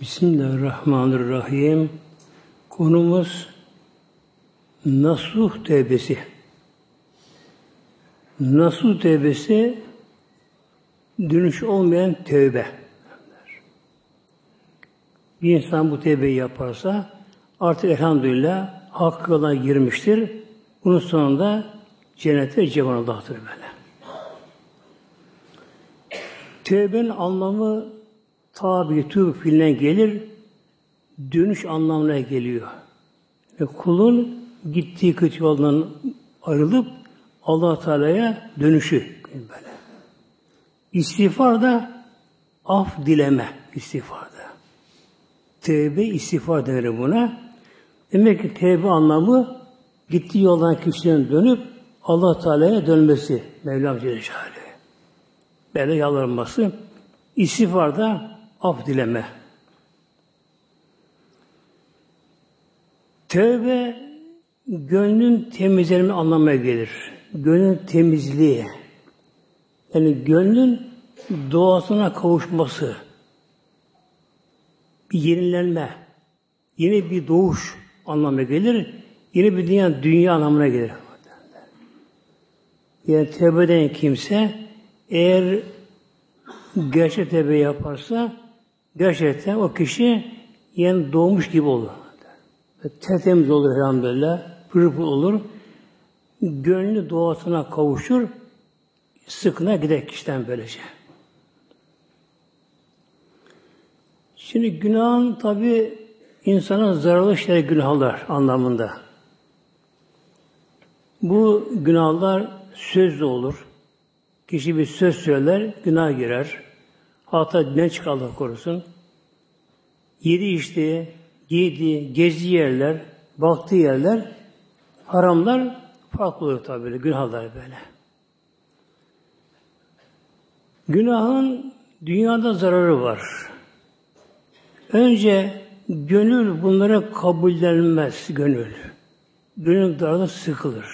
Bismillahirrahmanirrahim. Konumuz Nasuh Tevbesi. Nasuh Tevbesi dönüş olmayan tövbe. Bir insan bu tevbeyi yaparsa artık elhamdülillah hak yoluna girmiştir. Bunun sonunda cennete cevan Allah'tır böyle. Tevbenin anlamı tabi tüb fiiline gelir, dönüş anlamına geliyor. Ve kulun gittiği kötü yoldan ayrılıp allah Teala'ya dönüşü böyle. İstiğfar da af dileme istiğfarda. Tevbe istiğfar denir buna. Demek ki tevbe anlamı gittiği yoldan kişinin dönüp allah Teala'ya dönmesi. Mevlam Celle Böyle yalvarması. İstiğfar da af dileme. Tevbe gönlün temizlenme anlamına gelir. Gönlün temizliği. Yani gönlün doğasına kavuşması. Bir yenilenme. Yeni bir doğuş anlamına gelir. Yeni bir dünya, dünya anlamına gelir. Yani eden kimse eğer gerçek tevbe yaparsa gerçekten o kişi yeni doğmuş gibi olur. Tertemiz olur elhamdülillah. Pırpır olur. Gönlü doğasına kavuşur. Sıkına gider kişiden böylece. Şimdi günahın tabi insana zararlı şeyler günahlar anlamında. Bu günahlar söz olur. Kişi bir söz söyler, günah girer. Hatta ne çıkarlar korusun. Yedi içti, giydiği, gezdiği yerler, baktığı yerler, haramlar farklı oluyor tabi böyle, günahlar böyle. Günahın dünyada zararı var. Önce gönül bunlara kabullenmez gönül. Gönül darda sıkılır.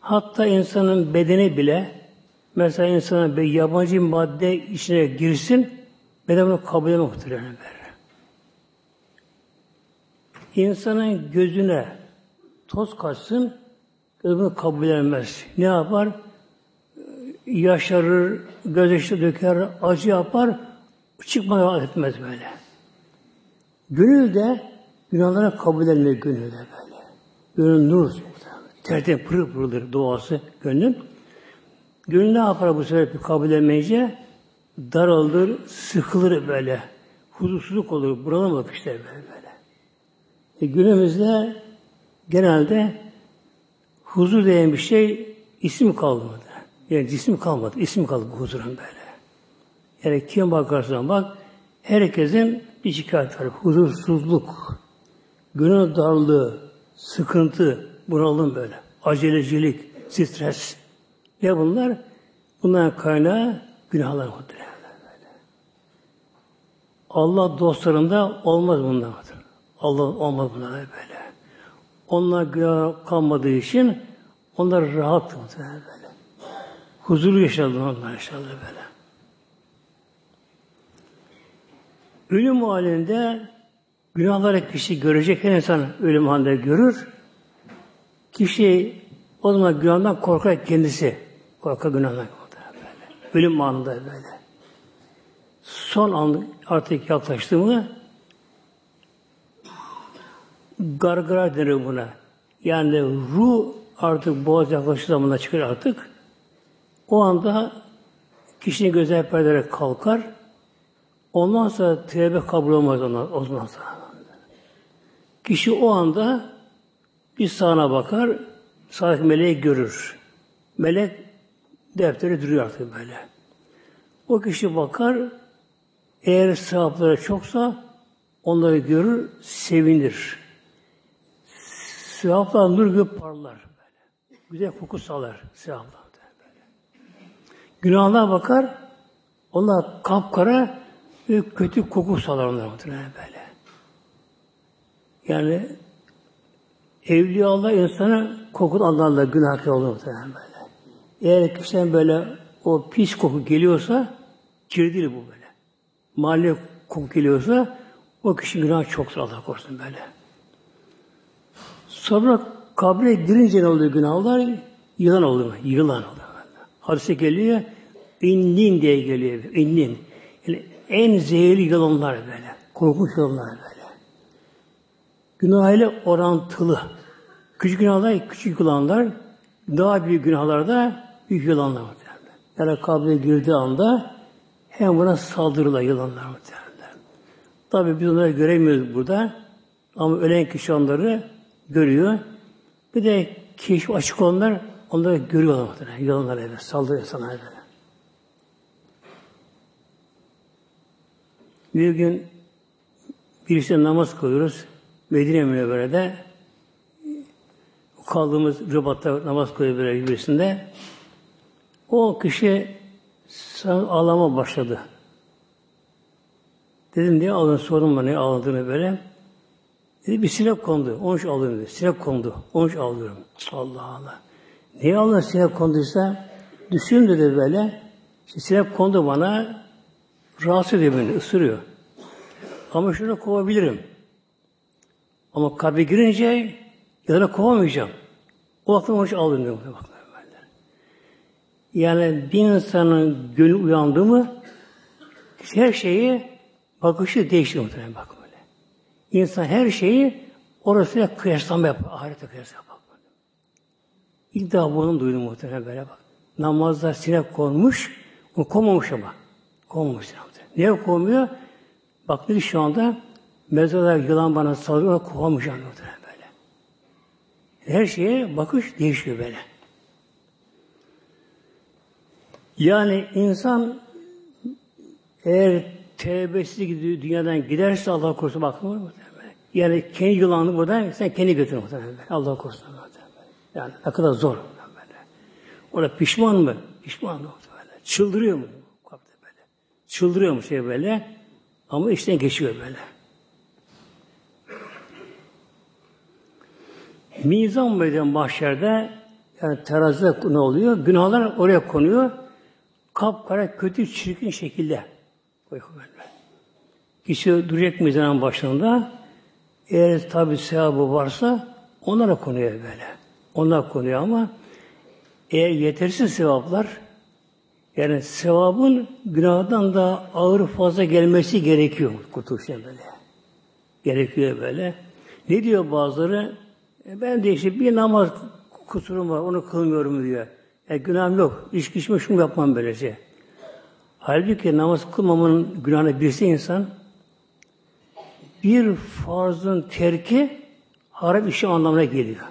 Hatta insanın bedeni bile mesela insana bir yabancı madde içine girsin beden bunu kabul edemez muhtemelen İnsanın gözüne toz kaçsın, gözünü kabul edemez. Ne yapar? Yaşarır, gözyaşı döker, acı yapar, çıkmaya etmez böyle. Gönül de günahlara kabul edilmiyor gönül de böyle. Gönül nur, tertemiz pırıl pırıldır doğası gönlün. Gönül ne yapar bu sefer kabul edemeyince? Daralır, sıkılır böyle. Huzursuzluk olur, bunalım işte böyle. E, günümüzde genelde huzur diyen bir şey isim kalmadı. Yani cisim kalmadı. isim kaldı bu huzurun böyle. Yani kim bakarsan bak herkesin bir şikayet var. Huzursuzluk, gönül darlığı, sıkıntı, bunalım böyle. Acelecilik, stres. Ne bunlar? Bunların kaynağı günahlar muhtemelen. Allah dostlarında olmaz bunlar. Allah olmaz bunlara böyle. Onlar günah kalmadığı için onlar rahat böyle. Huzurlu yaşadılar onlar inşallah böyle. Ölüm halinde günahları kişi görecek her insan ölüm halinde görür. Kişi o zaman günahdan korkar kendisi. Korkar günahdan böyle. Ölüm anında böyle. Son an artık yaklaştı mı gargara denir buna. Yani ruh artık boğaz yaklaşık zamanla çıkar artık. O anda kişinin gözler perdelerek kalkar. Ondan sonra tevbe kabul olmaz ondan, o zaman sonra. Kişi o anda bir sağına bakar, sağdaki meleği görür. Melek defteri duruyor artık böyle. O kişi bakar, eğer sevapları çoksa onları görür, sevinir. Sevaplar nur gibi parlar. Böyle. Güzel koku salar sevaplar. Böyle. Günahlar bakar, onlar kapkara ve kötü koku salar onlar muhtemelen böyle. Yani evliya Allah insana koku anlarla günah olur muhtemelen. Eğer kişiden böyle o pis koku geliyorsa kirdir bu böyle. Mahalle koku geliyorsa o kişi günah çok Allah korusun böyle. Sonra kabre girince ne oluyor günahlar? Yılan oluyor. Yılan oluyor. Hadise geliyor. İnnin diye geliyor. İnnin. Yani en zehirli yılanlar böyle. Korkunç yılanlar böyle. Günah ile orantılı. Küçük günahlar küçük yılanlar, daha büyük günahlarda büyük yılanlar muhtemelen. Yani kabre girdiği anda hem buna saldırırlar yılanlar muhtemelen. Tabi biz onları göremiyoruz burada. Ama ölen kişi onları görüyor. Bir de keşif açık olanlar onları görüyorlar muhtemelen. Yılanlar evet. Saldırıyor sana böyle. Bir gün birisi namaz kılıyoruz. Medine Münevvere'de kaldığımız Rıbat'ta namaz kılıyor birisinde. O kişi ağlama başladı. Dedim niye ağladın? Sordum bana ne ağladığını böyle. Dedi bir sinek kondu. Onun için ağlıyorum dedi. Sinek kondu. Onun için. Allah Allah. Niye ağladın sinek konduysa? Düşün dedi böyle. İşte sinek kondu bana. Rahatsız ediyor beni. ısırıyor. Ama şunu kovabilirim. Ama kabre girince yılana kovamayacağım. O vakti onun için ağlıyorum. Yani bir insanın gönlü uyandı mı her şeyi bakışı değişiyor muhtemelen bak böyle. İnsan her şeyi orasıyla kıyaslama yapar. Ahirete kıyaslama bak. İlk daha bunu duydum muhtemelen böyle bak. Namazda sinek konmuş, o konmamış ama. Konmamış sinek. Niye konmuyor? Bak dedi şu anda mezarda yılan bana saldırıyor, kovamayacağım muhtemelen böyle. Her şeye bakış değişiyor böyle. Yani insan eğer tevbesiz gidiyor, dünyadan giderse Allah korusun bakmıyor mu? Yani kendi yılanını buradan sen kendi götür muhtemelen. Allah korusun. Yani ne kadar zor. Orada pişman mı? Pişman mı? Böyle. Çıldırıyor mu? Çıldırıyor mu şey böyle? Ama işten geçiyor böyle. Mizan meydan mahşerde yani terazide ne oluyor? Günahlar oraya konuyor kapkara kötü çirkin şekilde. Kişi duracak mizanın başında eğer tabi sevabı varsa onlara konuyor böyle. Onlar konuyor ama eğer yetersiz sevaplar yani sevabın günahdan da ağır fazla gelmesi gerekiyor kurtuluş böyle. Gerekiyor böyle. Ne diyor bazıları? E ben de işte bir namaz kusurum var, onu kılmıyorum diyor. E, günahım yok. İçki içme şunu yapmam böylece. Halbuki namaz kılmamanın günahını bilse insan bir farzın terki haram işi anlamına geliyor.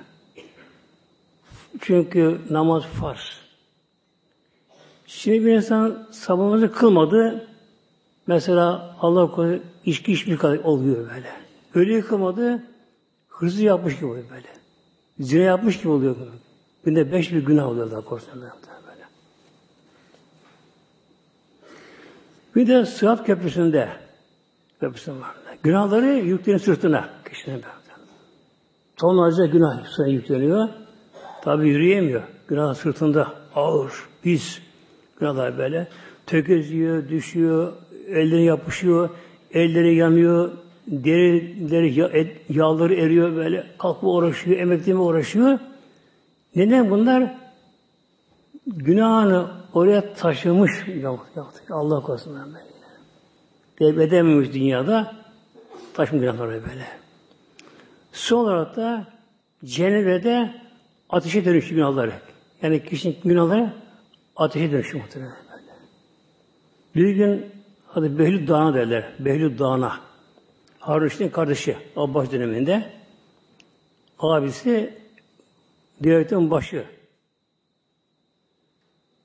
Çünkü namaz farz. Şimdi bir insan sabahımızı kılmadı. Mesela Allah korusun içki içmiş kadar oluyor böyle. Öyle kılmadı, hırsız yapmış gibi oluyor böyle. Zina yapmış gibi oluyor. Böyle. Günde beş bir günah oluyor Allah korusun. Böyle. Bir de Sırat Köprüsü'nde köprüsünün var. Günahları yükleniyor sırtına. Kişinin Tonlarca günah sırtına yükleniyor. Tabi yürüyemiyor. Günah sırtında ağır, pis günahlar böyle. Tökezliyor, düşüyor, elleri yapışıyor, elleri yanıyor, derileri, yağları eriyor böyle. Kalkma uğraşıyor, emekleme uğraşıyor. Neden bunlar? Günahını oraya taşımış. Yok, yok. Allah korusun böyle. Devlet edememiş dünyada taşımış günahları böyle. Son olarak da cennete ateşe dönüştü günahları. Yani kişinin günahları ateşe dönüştü muhtemelen böyle. Bir gün adı Behlül Dağı'na derler. Behlül Dağı'na. Harun kardeşi Abbas döneminde. Abisi devletin başı.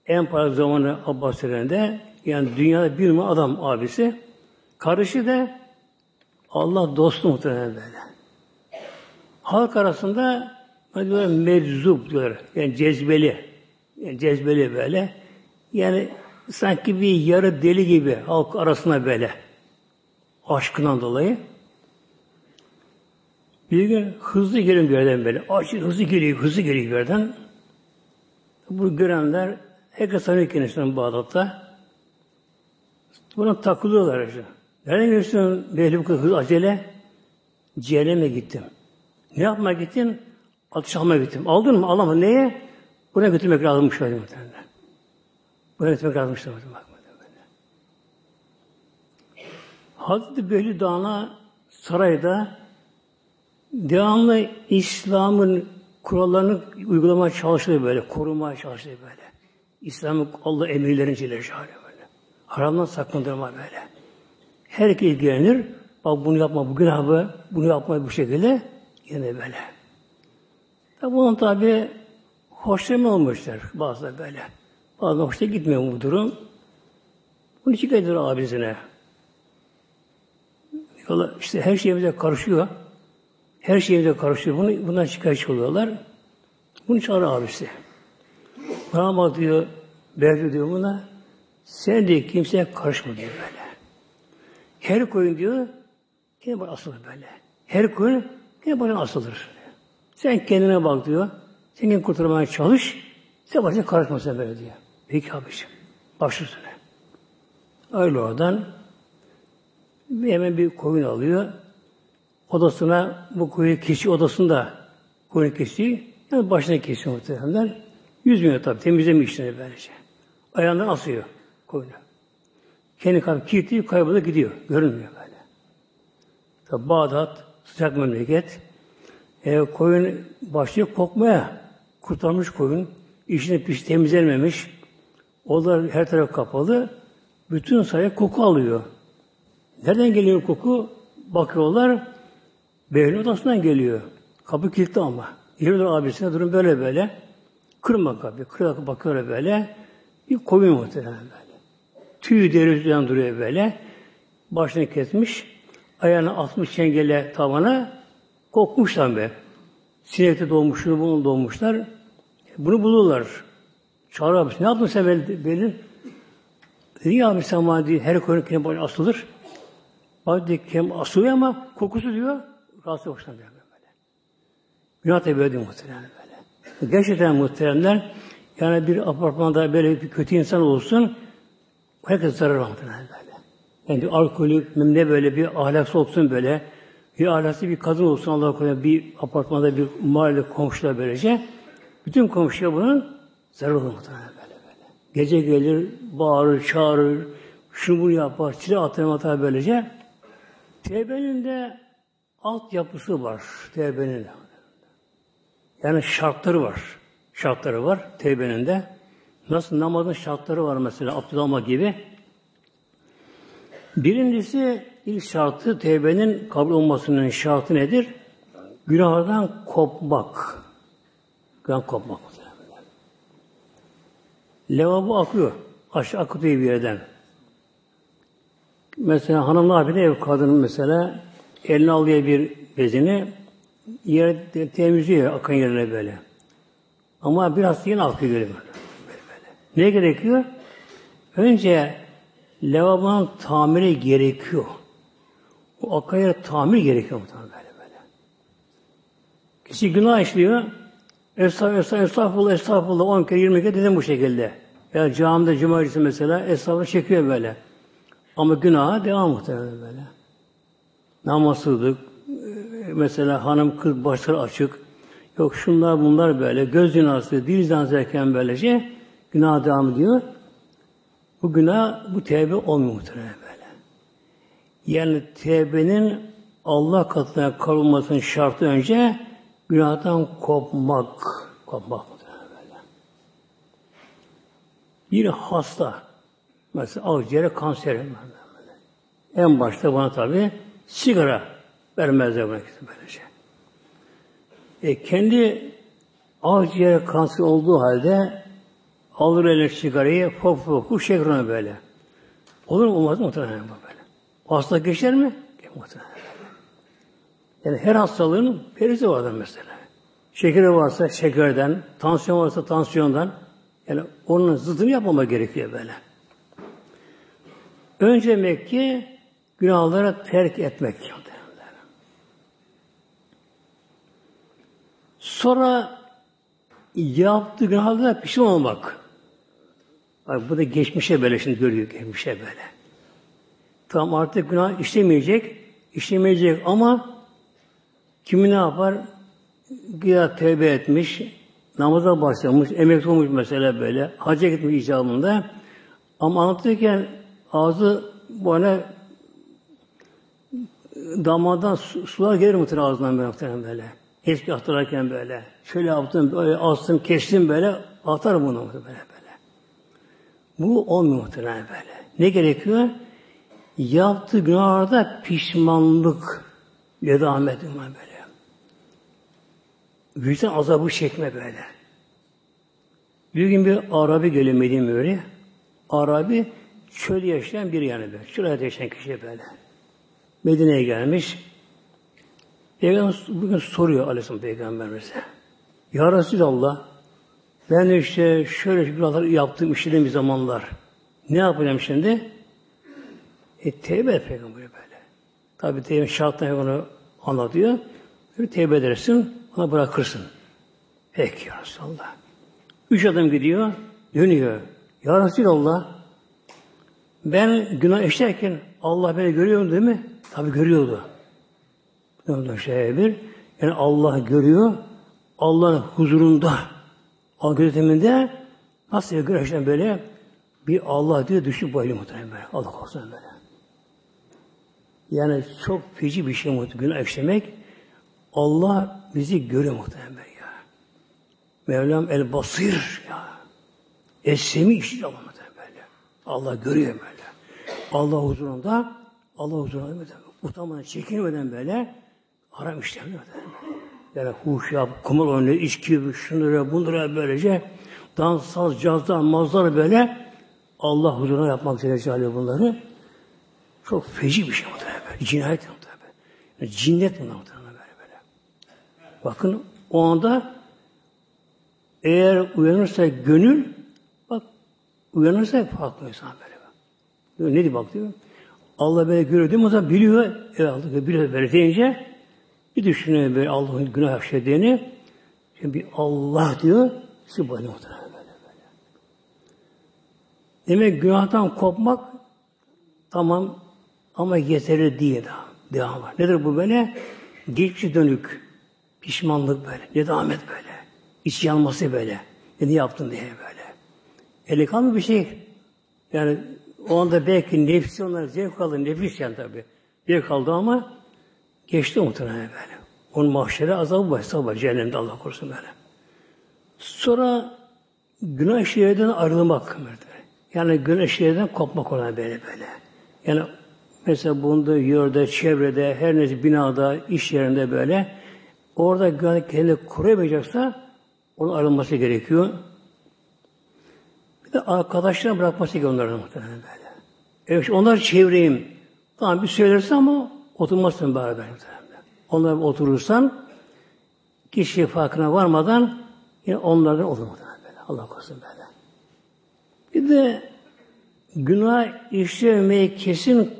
En para zamanı Abbas döneminde yani dünyada bir numara adam abisi. Karışı da Allah dostu muhtemelen böyle. Halk arasında diyorlar meczup diyorlar. Yani cezbeli. Yani cezbeli böyle. Yani sanki bir yarı deli gibi halk arasında böyle. Aşkından dolayı. Bir gün hızlı gelin bir yerden böyle. Acı hızlı geliyor, hızlı geliyor yerden. Bu görenler herkes tanıyor kendisinden Bağdat'ta. Buna takılıyorlar işte. Nereden geliyorsun belli bu hız acele? Cehenneme gittim. Ne yapmaya gittin? Atış almaya gittim. Aldın mı? Alamadın. Neye? Buna götürmek lazımmış öyle muhtemelen. Buna götürmek lazımmış öyle. Hazreti Behli Dağı'na sarayda devamlı İslam'ın kurallarını uygulamaya çalışıyor böyle, korumaya çalışıyor böyle. İslam'ın Allah emirlerini Celle böyle. Haramdan sakındırma böyle. Herkes ilgilenir. Bak bunu yapma, bu günahı, bunu yapma bu şekilde. Yine böyle. Tabi bunun tabi hoşlanma olmuşlar bazıları böyle. Bazı hoşta gitmiyor bu durum. Bunu şikayet ediyor abisine. Yola, işte her şeyimize karışıyor. Her şeyimize karışıyor. Bunu, bundan şikayetçi oluyorlar. Bunu çağır abisi. Bana bak diyor, Berdi diyor buna, sen de kimseye karışma diyor böyle. Her koyun diyor, kendi bana asılır böyle. Her koyun kendi bana asılır. Sen kendine bak diyor. Sen kendini kurtarmaya çalış. Sen başına karışma sen böyle diyor. Peki abiciğim. Baş üstüne. Öyle oradan hemen bir koyun alıyor. Odasına bu koyun kişi odasında koyun kesiyor. Yani başına kesiyor muhtemelenler. Yüzmüyor tabi. Temizlemiyor işlerini böylece. Ayağından asıyor koyunu. Kendi kalp kilitliyor, kaybolup gidiyor. Görünmüyor böyle. Tabi Bağdat, sıcak memleket. E, koyun başlıyor kokmaya. Kurtarmış koyun. İşini pis temizlenmemiş. Odalar her taraf kapalı. Bütün sayı koku alıyor. Nereden geliyor koku? Bakıyorlar. Behlül odasından geliyor. Kapı kilitli ama. Geliyorlar abisine durum böyle böyle. Kırma kapıyı. Kırma bakıyor böyle. Bir koyun muhtemelen böyle. Tüy deri duruyor böyle. Başını kesmiş. Ayağını atmış çengele tavana. Kokmuşlar be. Sinekte doğmuşlar, bunu doğmuşlar. Bunu bulurlar. Çağır abisi. Ne yaptın sen belli? Dedi ya abi sen bana her koyun asılır. Bak diyor, kem asılıyor ama kokusu diyor, rahatsız hoşlanmıyor böyle. Günah da böyle muhtemelen böyle. Gerçekten muhteremler, yani bir apartmanda böyle bir kötü insan olsun, herkes zarar muhtemelen böyle. Yani bir alkolü, ne böyle bir ahlaksız olsun böyle, bir ahlaksız bir kadın olsun Allah korusun, bir apartmanda bir mahalle komşular böylece, bütün komşuya bunun zarar olur muhtemelen böyle böyle. Gece gelir, bağırır, çağırır, şunu bunu yapar, silah atar atar böylece. Tevbenin de altyapısı var tevbenin. Yani şartları var. Şartları var tevbenin de. Nasıl namazın şartları var mesela alma gibi. Birincisi ilk şartı tevbenin kabul olmasının şartı nedir? Günahlardan kopmak. Günah kopmak. Lavabo akıyor. Aşağı akıtıyor bir yerden. Mesela hanım ne yapıyor? Ev kadının mesela eline alıyor bir bezini yer temizliyor akan yerine böyle. Ama biraz yine akıyor böyle. böyle, böyle. Ne gerekiyor? Önce lavabonun tamiri gerekiyor. O akan yer tamir gerekiyor muhtemelen böyle böyle. Kişi günah işliyor. Estağfurullah, estağfurullah, estağfurullah, estağfurullah 10 kere 20 kere dedim bu şekilde. Ya camide cumartesi mesela estağfurullah çekiyor böyle. Ama günaha devam muhtemelen böyle. Namazsızlık, mesela hanım kız başları açık, yok şunlar bunlar böyle, göz zinası, dil zinası erken böylece günah devam ediyor. Bu günah, bu tevbe olmuyor muhtemelen böyle. Yani tevbenin Allah katına karılmasının şartı önce günahtan kopmak, kopmak muhtemelen böyle. Bir hasta, Mesela akciğere kanser. En başta bana tabi sigara vermezler buna böylece. E, kendi akciğer kanser olduğu halde alır eline sigarayı pop pop şekrona böyle. Olur mu? Olmaz mı? Muhtemelen böyle. Hasta geçer mi? Muhtemelen. Yani her hastalığın perisi vardır mesela. Şekeri varsa şekerden, tansiyon varsa tansiyondan. Yani onun zıttını yapmama gerekiyor böyle. Önce demek günahları terk etmek. Sonra yaptığı günahlara pişman olmak. Bak bu da geçmişe böyle şimdi görüyor geçmişe böyle. Tam artık günah işlemeyecek, işlemeyecek ama kimi ne yapar? Güya tevbe etmiş, namaza başlamış, emekli olmuş mesela böyle, hacca gitmiş icabında. Ama anlatırken ağzı böyle damardan su, sular gelir muhtemelen ağzından böyle muhtemelen böyle. Eski hatırlarken böyle. Şöyle yaptım, böyle astım, kestim böyle, atar bunu muhtemelen böyle. Bu olmuyor muhtemelen böyle. Ne gerekiyor? Yaptığı günahlarda pişmanlık devam ediyor böyle. Vicdan azabı çekme böyle. Bir gün bir Arabi geliyor Medine Arabi çölde yaşayan bir yani böyle. Şurada yaşayan kişi böyle. Medine'ye gelmiş. Peygamber bugün soruyor Aleyhisselam Peygamberimize. Ya Resulallah ben işte şöyle günahlar yaptığım işlediğim zamanlar ne yapacağım şimdi? E tevbe et Peygamber böyle. Tabi tevbe şartlarını onu anlatıyor. Bir tevbe edersin, ona bırakırsın. Peki ya Resulallah. Üç adım gidiyor, dönüyor. Ya Resulallah ben günah işlerken Allah beni görüyor değil mi? Tabi görüyordu. Ondan şey bir. Yani Allah görüyor. Allah'ın huzurunda, Allah gözetiminde nasıl görüşten böyle bir Allah diye düşüp bayılıyor muhtemelen böyle. Allah korusun böyle. Yani çok feci bir şey muhtemelen günah işlemek. Allah bizi görüyor muhtemelen böyle ya. Mevlam el basir ya. Es-semi işiyor Allah muhtemelen böyle. Allah görüyor böyle. Allah huzurunda Allah huzurunda böyle utanmadan, çekinmeden böyle haram işlemiyor. Yani huş yap, kumar oynuyor, içki, şunları, bunları böylece dans, saz, cazlar, mazlar böyle Allah huzuruna yapmak Celle bunları çok feci bir şey muhtemelen böyle. Cinayet muhtemelen böyle. Yani cinnet bunlar muhtemelen böyle böyle. Bakın o anda eğer uyanırsa gönül bak uyanırsa farklı insan böyle. Ne diye bak diyor? Allah böyle görüyor değil mi? O zaman biliyor. Evet Allah biliyor böyle deyince bir düşünüyor böyle Allah'ın günah işlediğini. Şimdi bir Allah diyor. Sübhane böyle böyle. Demek günahtan kopmak tamam ama yeterli değil daha. Devam var. Nedir bu böyle? Geçici dönük. Pişmanlık böyle. Ne devam et böyle. İç yanması böyle. Ne yaptın diye böyle. Eli kalmıyor bir şey. Yani o anda belki nefsi onlar zevk aldı. Nefis yani tabi. Zevk aldı ama geçti muhtemelen böyle. Onun mahşere azabı var. Hesabı var. Cehennemde Allah korusun böyle. Sonra günah şehirden ayrılmak. Yani günah şehirden kopmak olan böyle böyle. Yani mesela bunda yerde, çevrede, her neyse binada, iş yerinde böyle orada günah kendini koruyamayacaksa onun ayrılması gerekiyor. De arkadaşlarına bırakması gerekiyor onların muhtemelen böyle. Evet, onlar çevreyim. Tamam bir söylersin ama oturmazsın beraber. Onlar oturursan kişi farkına varmadan yine onlardan olur muhtemelen böyle. Allah korusun böyle. Bir de günah işlemeye kesin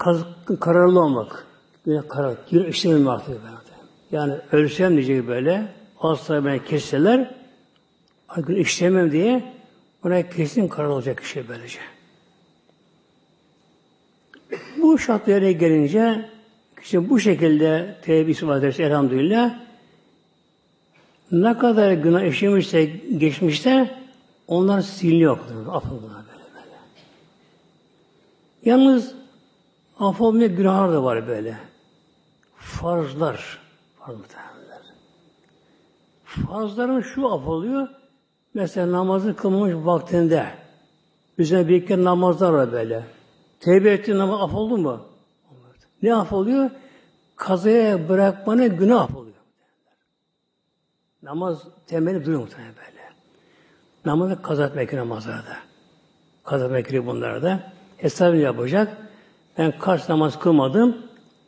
kararlı olmak. Günah karar, günah işlememe artık böyle. Yani ölsem diyecek böyle, asla beni kesseler, günah işlemem diye ona kesin karar olacak kişi böylece. Bu şartlara gelince işte bu şekilde tevbe ispat ederse elhamdülillah ne kadar günah işlemişse geçmişte onlar siliniyor. Affolunlar böyle böyle. Yalnız affolmaya günahlar da var böyle. Farzlar. Farz muhtemelenler. Farzların şu affoluyor. Mesela namazı kılmamış vaktinde. Üzerine birlikte namazlar var böyle. Tevbe ettiğin namaz af oldu mu? Ne af oluyor? Kazaya bırakmanın günah af oluyor. Namaz temeli duruyor muhtemelen böyle. Namazı kaza etmek namazlarda. Kaza etmek bunlarda. Hesabını yapacak. Ben kaç namaz kılmadım,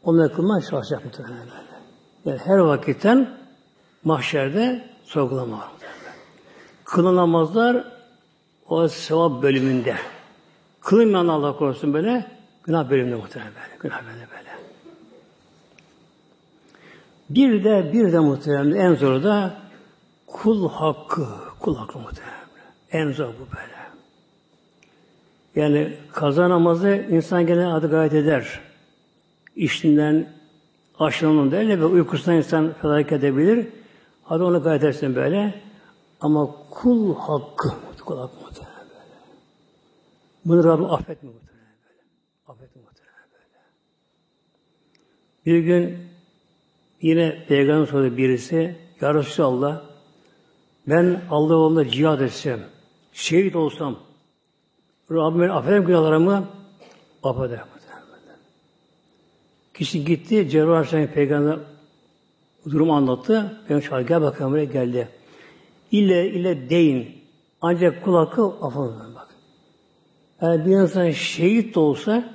onları kılmaya çalışacak muhtemelen böyle. Yani her vakitten mahşerde sorgulama var. Kılınan namazlar o sevap bölümünde. Kılınmayan Allah korusun böyle günah bölümünde muhtemelen böyle. Günah bölümünde böyle. Bir de bir de muhtemelen en zoru da kul hakkı. Kul hakkı muhtemelen. En zor bu böyle. Yani kaza namazı insan gene adı gayet eder. işinden, aşırının değil ve uykusundan insan felaket edebilir. Hadi onu gayet edersin böyle. Ama kul hakkı, kul hakkı muhtemelen böyle. Bunu Rabbim affetme muhtemelen böyle. Affetme muhtemelen böyle. Bir gün yine Peygamber sorudu birisi, Ya Resulallah, ben Allah yolunda cihad etsem, şehit olsam, Rabbim beni affeder günahlarımı? Affeder. Kişi gitti, Cebrail Aleyhisselam Peygamber durumu anlattı. Ben çağırdı, gel bakalım buraya geldi. İlle ile deyin. Ancak kul hakkı affolunur bak. Yani bir insan şehit de olsa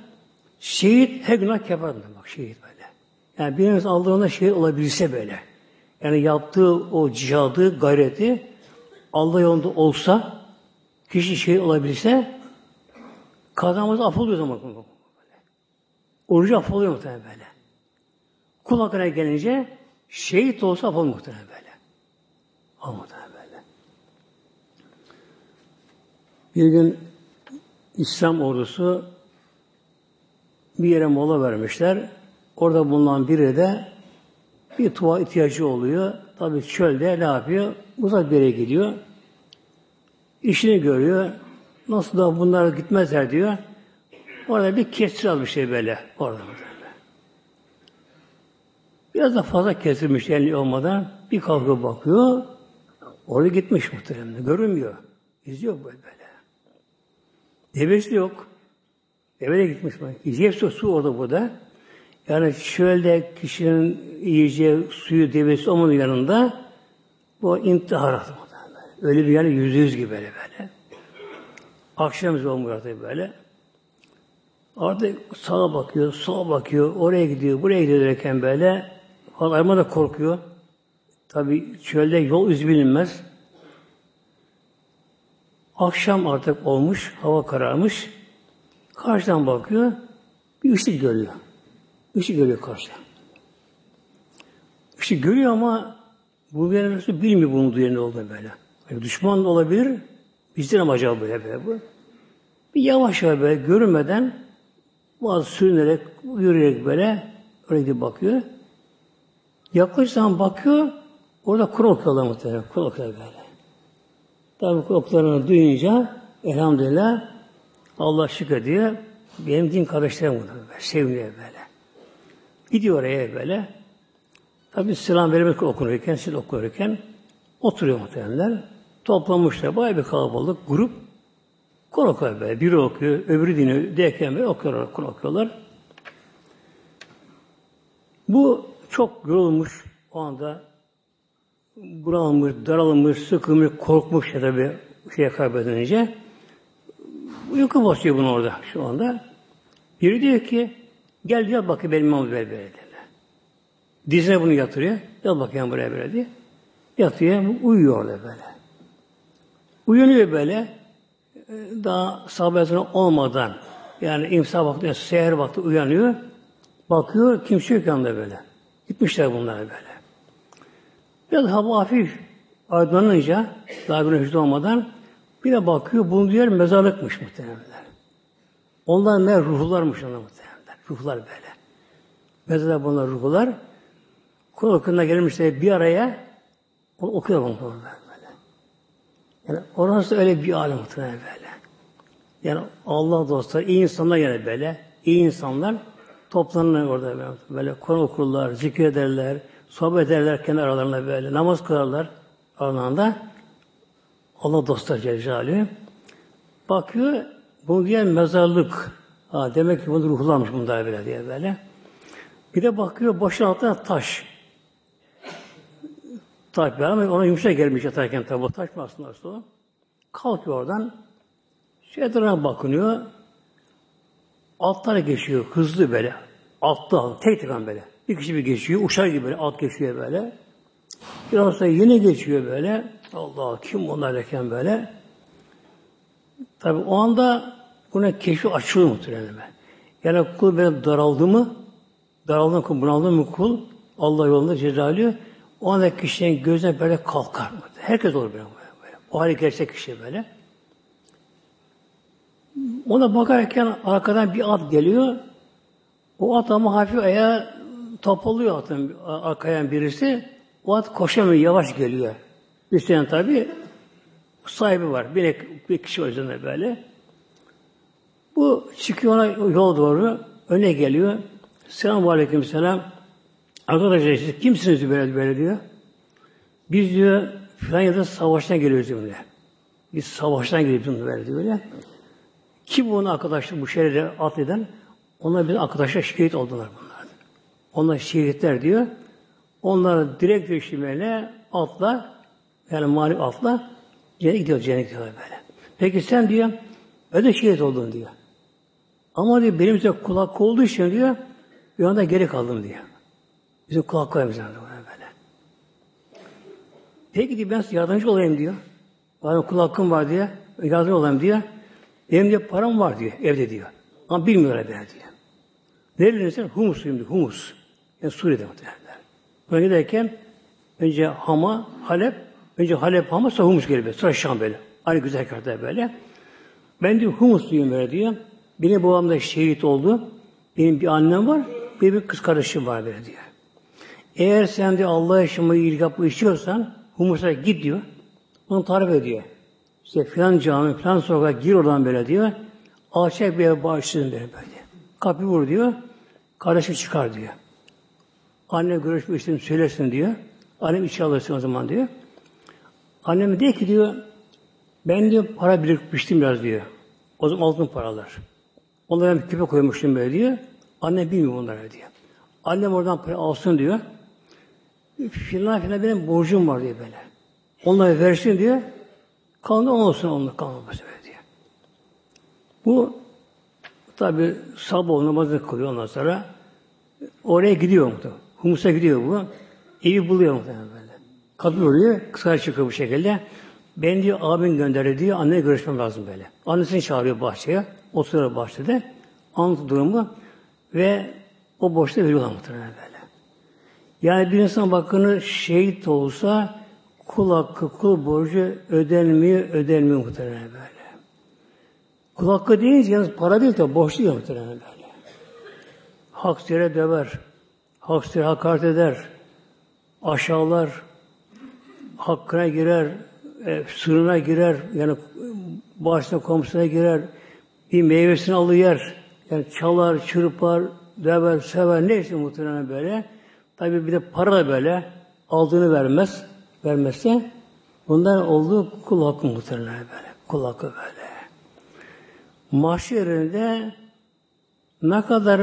şehit her günah kefardır bak şehit böyle. Yani bir insan Allah'ına şehit olabilse böyle. Yani yaptığı o cihadı, gayreti Allah yolunda olsa kişi şehit olabilse kazanması affoluyor zaman. Orucu affoluyor muhtemelen böyle. Kul hakkına gelince şehit olsa affoluyor muhtemelen böyle. Al muhtemelen böyle. Bir gün İslam ordusu bir yere mola vermişler. Orada bulunan biri de bir tuva ihtiyacı oluyor. Tabi çölde ne yapıyor? Uzak bir yere gidiyor. İşini görüyor. Nasıl da bunlar gitmezler diyor. Orada bir kesir almış şey böyle. Orada böyle. Biraz da fazla kesilmiş elli olmadan bir kalkıp bakıyor. Orada gitmiş muhtemelen. Görünmüyor. İz yok böyle böyle. Devesi de yok. Deve de gitmiş. Hepsi su orada burada. Yani şöyle kişinin yiyeceği suyu devesi olmanın yanında bu intihar Öyle bir yani yüzde yüz gibi böyle böyle. Akşam olmuyor böyle. Artık sağa bakıyor, sola bakıyor, oraya gidiyor, buraya gidiyor derken böyle Arma da korkuyor. Tabi çölde yol iz bilinmez. Akşam artık olmuş, hava kararmış. Karşıdan bakıyor, bir ışık görüyor. Işık görüyor karşıdan. Işık görüyor ama bu bir yerine bilmiyor bunun yerinde olduğunu böyle. Yani düşman da olabilir, bizden ama acaba böyle, böyle bu. Bir yavaş yavaş böyle görünmeden bazı sürünerek, yürüyerek böyle öyle bakıyor. Yaklaşık zaman bakıyor, orada Kur'an okuyorlar muhtemelen. Kur'an okuyorlar böyle. Tabi oklarını duyunca elhamdülillah Allah şükür diyor. Benim din kardeşlerim burada böyle. Seviniyor böyle. Gidiyor oraya böyle. Tabi selam vermek okunurken, sil okunurken oturuyor muhtemelenler. Toplanmışlar. Bayağı bir kalabalık grup. Kur'an okuyor böyle. Biri okuyor, öbürü dini derken böyle okuyorlar, Kur'an okuyorlar. Bu çok yorulmuş o anda bunalmış, daralmış, sıkılmış, korkmuş ya da bir şeye kaybedince uyku basıyor bunu orada şu anda. Biri diyor ki gel diyor bakayım benim imamı böyle böyle. Dizine bunu yatırıyor. Gel bakayım buraya böyle diye. Yatıyor, uyuyor orada böyle. Uyanıyor böyle. Daha sabah olmadan yani imsa vakti, seher vakti uyanıyor. Bakıyor, kimse yok yanında böyle. Gitmişler bunlar böyle. Biraz hava hafif aydınlanınca, daha güneş olmadan bir de bakıyor, bunun diğer mezarlıkmış muhtemelen. Onlar ne ruhlarmış onlar muhtemelen. Ruhlar böyle. Mezarlar bunlar ruhlar. Kur'an okuluna gelmişler bir araya onu okuyor bunlar böyle. Yani orası öyle bir alem muhtemelen böyle. Yani Allah dostları, iyi insanlar yani böyle. iyi insanlar Toplanırlar orada böyle, böyle Kur'an okurlar, zikir ederler, sohbet ederler kendi aralarında böyle, namaz kılarlar aralarında. Allah dostlar Celle Bakıyor, bu diye mezarlık. Ha, demek ki bunu ruhlanmış bunlar böyle diye böyle. Bir de bakıyor başın altına taş. Taş böyle ama ona yumuşak gelmiş yatarken tabi taş mı aslında o? Kalkıyor oradan. Şey etrafına bakınıyor. Altlar geçiyor hızlı böyle. Altta, tek tek böyle. Bir kişi bir geçiyor, uçar gibi böyle, alt geçiyor böyle. Biraz sonra yine geçiyor böyle. Allah kim onlar derken böyle. Tabi o anda buna keşfi açılıyor muhtemelen. Yani kul böyle daraldı mı, daraldı mı, bunaldı mı kul, Allah yolunda cezalıyor. O anda kişinin gözüne böyle kalkar. Herkes olur böyle. böyle. O hali gerçek kişi böyle. Ona bakarken arkadan bir at geliyor. O at ama hafif ayağa topalıyor atın akayan birisi. O at koşamıyor, yavaş geliyor. Üstelik tabi sahibi var. Bir, bir kişi yüzden böyle. Bu çıkıyor ona yol doğru. Öne geliyor. Selamun Aleyküm Selam. Arkadaşlar siz kimsiniz böyle, böyle diyor. Biz diyor filan ya da savaştan geliyoruz diyor. Biz savaştan geliyoruz böyle diyor. Böyle. Kim bunu arkadaşlar bu şehirde at eden? Onlar bir arkadaşlar şehit oldular bunlar. Onlar şehitler diyor. Onlar direkt geçirmeyle atla yani mali atla cennete gidiyor cennete gidiyor böyle. Peki sen diyor öde şehit oldun diyor. Ama diyor benim de kulak olduğu için diyor bir anda geri kaldım diyor. Bizim kulak koymuş böyle. Peki diyor ben yardımcı olayım diyor. Benim kul hakkım var diye yardımcı olayım diyor. Benim diyor param var diyor evde diyor. Ama bilmiyorlar ben diyor. Nerelisin? Humusluyum diyor. Humus. Yani Suriye'de muhtemelen. Böyle giderken önce Hama, Halep, önce Halep, Hama, sonra Humus geliyor. Sonra Şam böyle. Aynı güzel kartlar böyle. Ben diyor Humusluyum böyle diyor. Benim babam da şehit oldu. Benim bir annem var, bir, bir kız kardeşim var böyle diyor. Eğer sen de Allah yaşamayı ilgi yapmayı istiyorsan Humus'a git diyor. Onu tarif ediyor. İşte filan cami, filan sokağa gir oradan böyle diyor. Alçak bir ev bağışladın böyle böyle. Kapı vur diyor. Kardeşi çıkar diyor. Anne görüşmek istedim söylesin diyor. Annem içi alırsın o zaman diyor. Annem diyor ki diyor ben diyor para birikmiştim biraz diyor. O zaman altın paralar. Onları ben küpe koymuştum böyle diyor. Annem bilmiyor onları diyor. Annem oradan para alsın diyor. Filan filan benim borcum var diyor böyle. Onları versin diyor. Kanlı olsun onlar kalmaması böyle diyor. Bu tabi sabah namazını kılıyor ondan sonra oraya gidiyor muhtemelen. Humus'a gidiyor bu. Evi buluyor muhtemelen böyle. Kadın oluyor, kısa çıkıyor bu şekilde. Ben diyor abin gönderdi diyor, anneye görüşmem lazım böyle. Annesini çağırıyor bahçeye, oturuyor bahçede. Anlatı durumu ve o boşta veriyorlar muhtemelen böyle. Yani bir insan bakını şehit olsa kul hakkı, kul borcu ödenmiyor, ödenmiyor muhtemelen böyle. Kul hakkı deyince yalnız para değil de borç değil muhtemelen böyle. Hak yere döver, hak yere hakaret eder, aşağılar, hakkına girer, e, sırrına girer, yani başına komşuna girer, bir meyvesini alır yani çalar, çırpar, döver, sever, neyse muhtemelen böyle. Tabi bir de para da böyle aldığını vermez, vermezse bundan olduğu kul hakkı muhtemelen böyle. Kul hakkı böyle. Mahşerinde ne kadar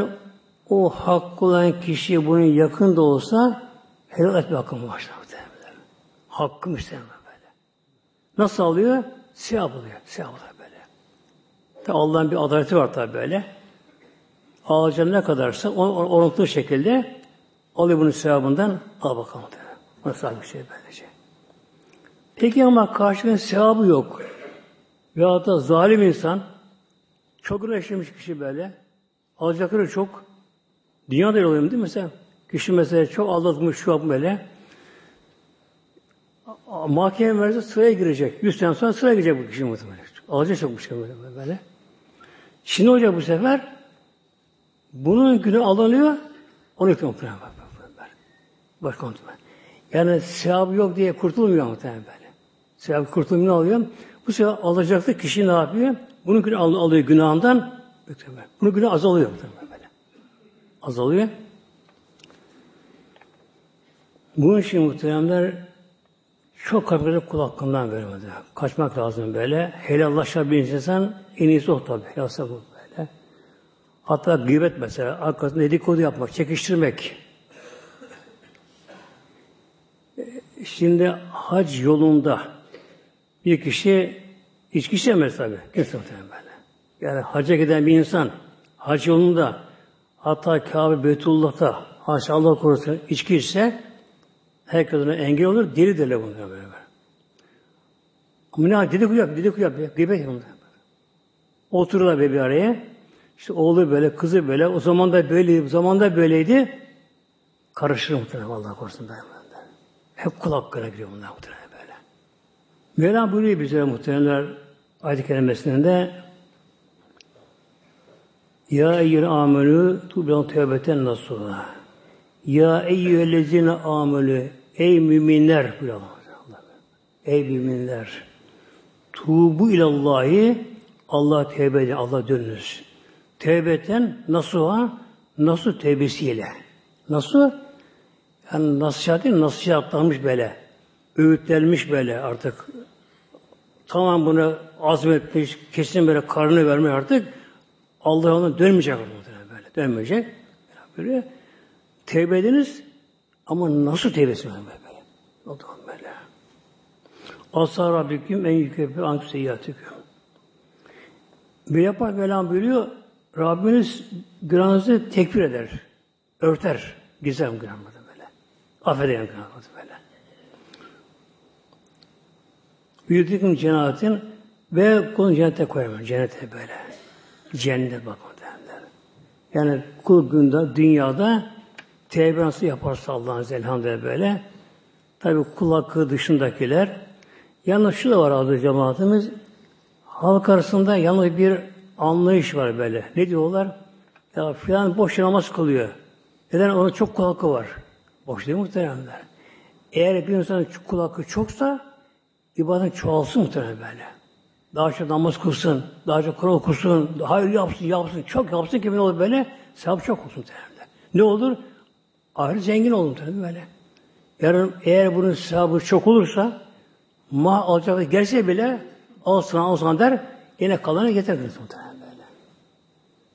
o hak olan kişi bunun yakında olsa helal etme hakkı mahşer muhtemelen. Hakkım istemem böyle. Nasıl alıyor? Sevap alıyor. Sevap alıyor böyle. Tabi Allah'ın bir adaleti var tabi böyle. Alacağın ne kadarsa orantılı şekilde alıyor bunun sevabından al bakalım. Nasıl bir şey böylece. Peki ama karşılığında sevabı yok. Veyahut da zalim insan çok günah işlemiş kişi böyle. Alacakları çok. Dünyada öyle oluyor değil mi mesela? Kişi mesela çok aldatmış şu an böyle. Mahkeme verse sıraya girecek. Yüz sene sonra sıraya girecek bu kişi muhtemelen. Bir şey böyle. böyle. Şimdi hoca bu sefer bunun günü alınıyor, onu yıkıyor muhtemelen. Başka muhtemelen. Yani sevabı yok diye kurtulmuyor muhtemelen böyle. Sevabı kurtulmuyor ne? Bu sefer alacaktı kişi ne yapıyor? Bunun günü al, alıyor günahından. Bunun günü azalıyor muhtemelen. Azalıyor. Bunun için muhteremler çok kapıda kul hakkından vermedi. Kaçmak lazım böyle. Helallaşar bir insan en iyisi o tabi. Yasa bu böyle. Hatta gıybet mesela. Arkasında dedikodu yapmak, çekiştirmek. Şimdi hac yolunda bir kişi içki içemez tabi. Kimse böyle. Yani hacca giden bir insan hac yolunda hatta Kabe Beytullah'ta haşa Allah korusun içki içse herkes ona engel olur, deli deli bunlar böyle. Ama ne dedikodu yap, dedikodu yap, gıybet yap. Otururlar bir araya. İşte oğlu böyle, kızı böyle, o zaman da böyleydi, o zaman da böyleydi. Karışır muhtemelen Allah korusun daima. Hep kul hakkına giriyor bunlar muhtemelen böyle. Mevlam buyuruyor bize muhtemelenler ayet-i kerimesinde Ya eyyül amelü tubilan tevbeten nasuha. Ya eyyühellezine amelü ey müminler. Ey müminler tubu ilallahi Allah tevbe edin, Allah dönünüz. Tevbeten nasuha nasıl tevbesiyle. Nasıl? Yani nasihat değil, nasihatlanmış böyle. Öğütlenmiş böyle artık. Tamam bunu azmetmiş, kesin böyle karnını vermiyor artık. Allah ona dönmeyecek böyle. Dönmeyecek. Böyle tevbe ediniz ama nasıl tevbesi böyle böyle. O da böyle. Asa Rabbiküm en yükebi antü seyyatüküm. Bir yapar Mevlam buyuruyor, Rabbiniz günahınızı tekfir eder, örter, gizem günahını böyle. Affeder günahını böyle. Büyüdüküm cennetin ve konu cennete koyamıyor, cennete böyle. Cennet bakın derler. Yani kul günde, dünyada tevbe nasıl yaparsa Allah'ın elhamdülillah böyle. Tabi kul hakkı dışındakiler. Yalnız şu da var adı cemaatimiz. Halk arasında yalnız bir anlayış var böyle. Ne diyorlar? Ya filan boş namaz kılıyor. Neden? Onun çok kul hakkı var. Boş değil muhteremler. Eğer bir insanın kul hakkı çoksa ibadet çoğalsın muhtemelen böyle. Daha çok namaz kılsın, daha çok Kur'an okusun, hayır yapsın, yapsın, çok yapsın ki ne olur böyle? Sevap çok olsun muhtemelen. Ne olur? Ahiret zengin olur muhtemelen böyle. Yarın eğer bunun sevabı çok olursa ma alacak gelse bile alsın alsın der yine kalanı getirir muhtemelen böyle.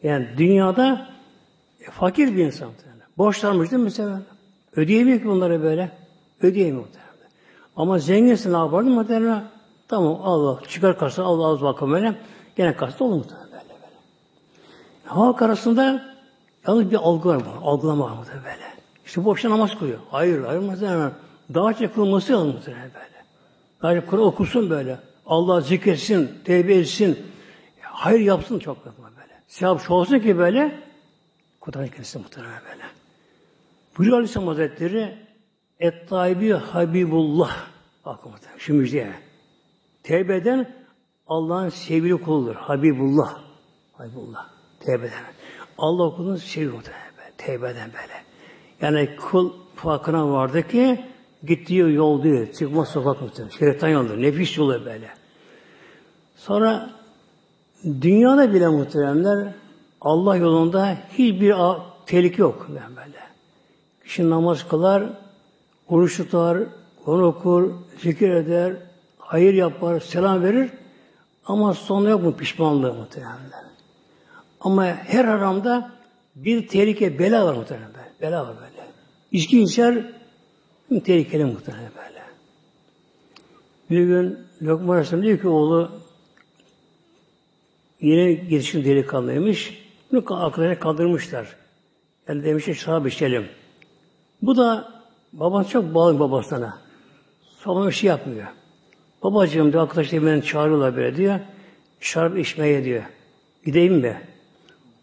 Yani dünyada e, fakir bir insan muhtemelen. Borçlanmış değil mi mesela? Ödeyemiyor ki bunları böyle. Ödeyemiyor muhtemelen. Ama zenginsin ne yapardın muhtemelen? Tamam Allah çıkar karşısına Allah az bakım böyle. Gene karşısında olur muhtemelen böyle böyle. Halk arasında yalnız bir algı var bu. Algılama var muhtemelen böyle. İşte boşta namaz kılıyor. Hayır, hayır muhtemelen. Daha çok kılması lazım muhtemelen böyle. Daha çok Kur'an okusun böyle. Allah zikretsin, tevbe etsin. Hayır yapsın çok böyle. Sevap şu olsun ki böyle Kur'an kendisi muhtemelen böyle. Buyuruyor Aleyhisselam Hazretleri Et-Taibi Habibullah Bakın muhtemelen şu müjdeye. Tevbe eden Allah'ın sevgili kuludur. Habibullah. Habibullah. Tevbe eden. Allah kulunun sevgili böyle. Tevbe eden böyle. Yani kul farkına vardı ki gittiği yol değil. Çıkmaz sokak muhtemelen. Şeytan yoldur. Nefis yolu böyle. Sonra dünyada bile muhteremler Allah yolunda hiçbir tehlike yok. Böyle. Kişi namaz kılar, oruç tutar, Kur'an okur, zikir eder, hayır yapar, selam verir ama sonra yok mu pişmanlığı muhteremler. Ama her haramda bir tehlike, bela var muhteremler. Bela var böyle. İçki içer, tehlikeli muhtemelen böyle. Bir gün Lokman Aleyhisselam diyor ki oğlu yeni gelişkin delikanlıymış. Bunu aklına kaldırmışlar. Yani demişler şarap içelim. Bu da babası çok bağlı babasına. Sonra bir şey yapmıyor. Babacığım diyor arkadaşlar beni çağırıyorlar böyle diyor. Şarap içmeye diyor. Gideyim mi?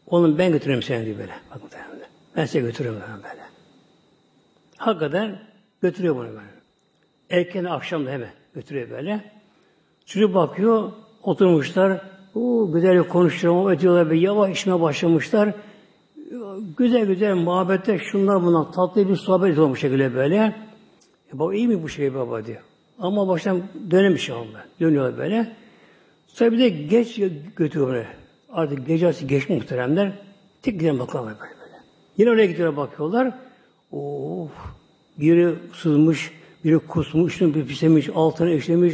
Oğlum ben götüreyim seni diyor böyle. Bak ben size götürürüm böyle. Hakikaten götürüyor bunu böyle. Erken akşam da hemen götürüyor böyle. Çocuk bakıyor, oturmuşlar. O güzel konuşuyorlar, ediyorlar, bir yavaş içmeye başlamışlar. Güzel güzel muhabbette şunlar bunlar tatlı bir sohbet ediyor bu şekilde böyle. E, baba iyi mi bu şey baba diyor. Ama baştan dönemiş onlar. Dönüyorlar böyle. Sonra bir de geç götürüyor böyle. Artık gecesi geç muhteremler. Tek giden bakıyorlar böyle böyle. Yine oraya gidiyorlar bakıyorlar. Of! Biri sızmış, biri kusmuş, bir pisemiş, altına işlemiş,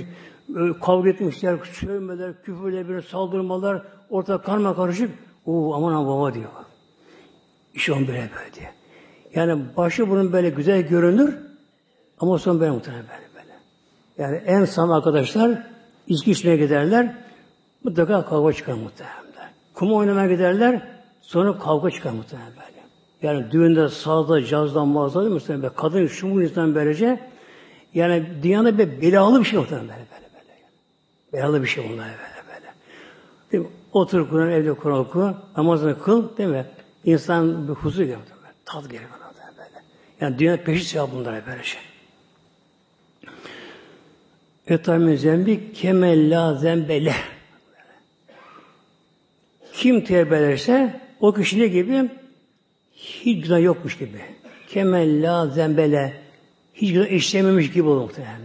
kavga etmişler, sövmeler, küfürler, bir saldırmalar, ortada karma karışık. Oo aman aman baba diyor. İşte on böyle böyle diye. Yani başı bunun böyle güzel görünür ama son böyle muhtemelen böyle. Yani en sam arkadaşlar içki içmeye giderler mutlaka kavga çıkar muhtemelen. Kum oynamaya giderler sonra kavga çıkar muhtemelen böyle. Yani düğünde, sağda, cazdan, mağazada değil mi? Kadın şu insan böylece yani dünyada bir belalı bir şey muhtemelen böyle böyle böyle. Belalı bir şey bunlar böyle böyle. Değil mi? Otur Kur'an, evde Kur'an oku, namazını kıl, değil mi? İnsan bir huzur geliyor. Tat geliyor böyle. Yani dünya peşi sevap bunlara böyle şey. Etamin zembi kemel la zembele. Kim tevbe ederse o kişi ne gibi? Hiç günah yokmuş gibi. Kemella zembele hiç günah işlememiş gibi olur muhtemelen.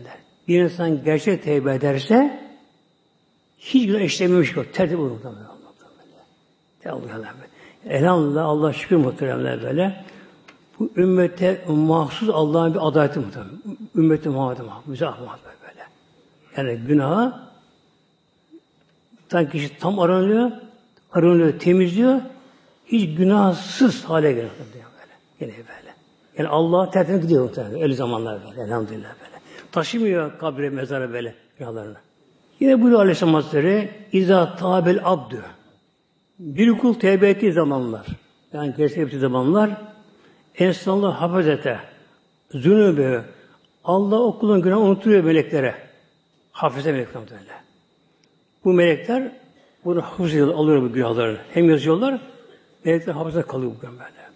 Bir insan gerçek tevbe ederse hiç günah işlememiş gibi tertip olur muhtemelen. Elhamdülillah Allah şükür muhteremler böyle. Bu ümmete mahsus Allah'ın bir adaleti muhtemelen. Ümmeti Muhammed'e mahsus. Bize Muhammed. Yani günahı tam kişi tam aranıyor, aranıyor, temizliyor. Hiç günahsız hale geliyor böyle. Yine böyle. Yani Allah tertemiz gidiyor muhtemelen. Öyle zamanlar böyle. Elhamdülillah böyle. Taşımıyor kabre, mezara böyle günahlarını. Yine buyuruyor Aleyhisselam Hazretleri İza tabel abdü bir kul tevbe ettiği zamanlar, yani gerçek ettiği zamanlar, ensallahu hafazete, zünübü, Allah o kulun günahı unutuyor meleklere. Hafize melekler böyle. Bu melekler bunu hafız alıyor bu günahlarını. Hem yazıyorlar, melekler hafıza kalıyor bu böyle.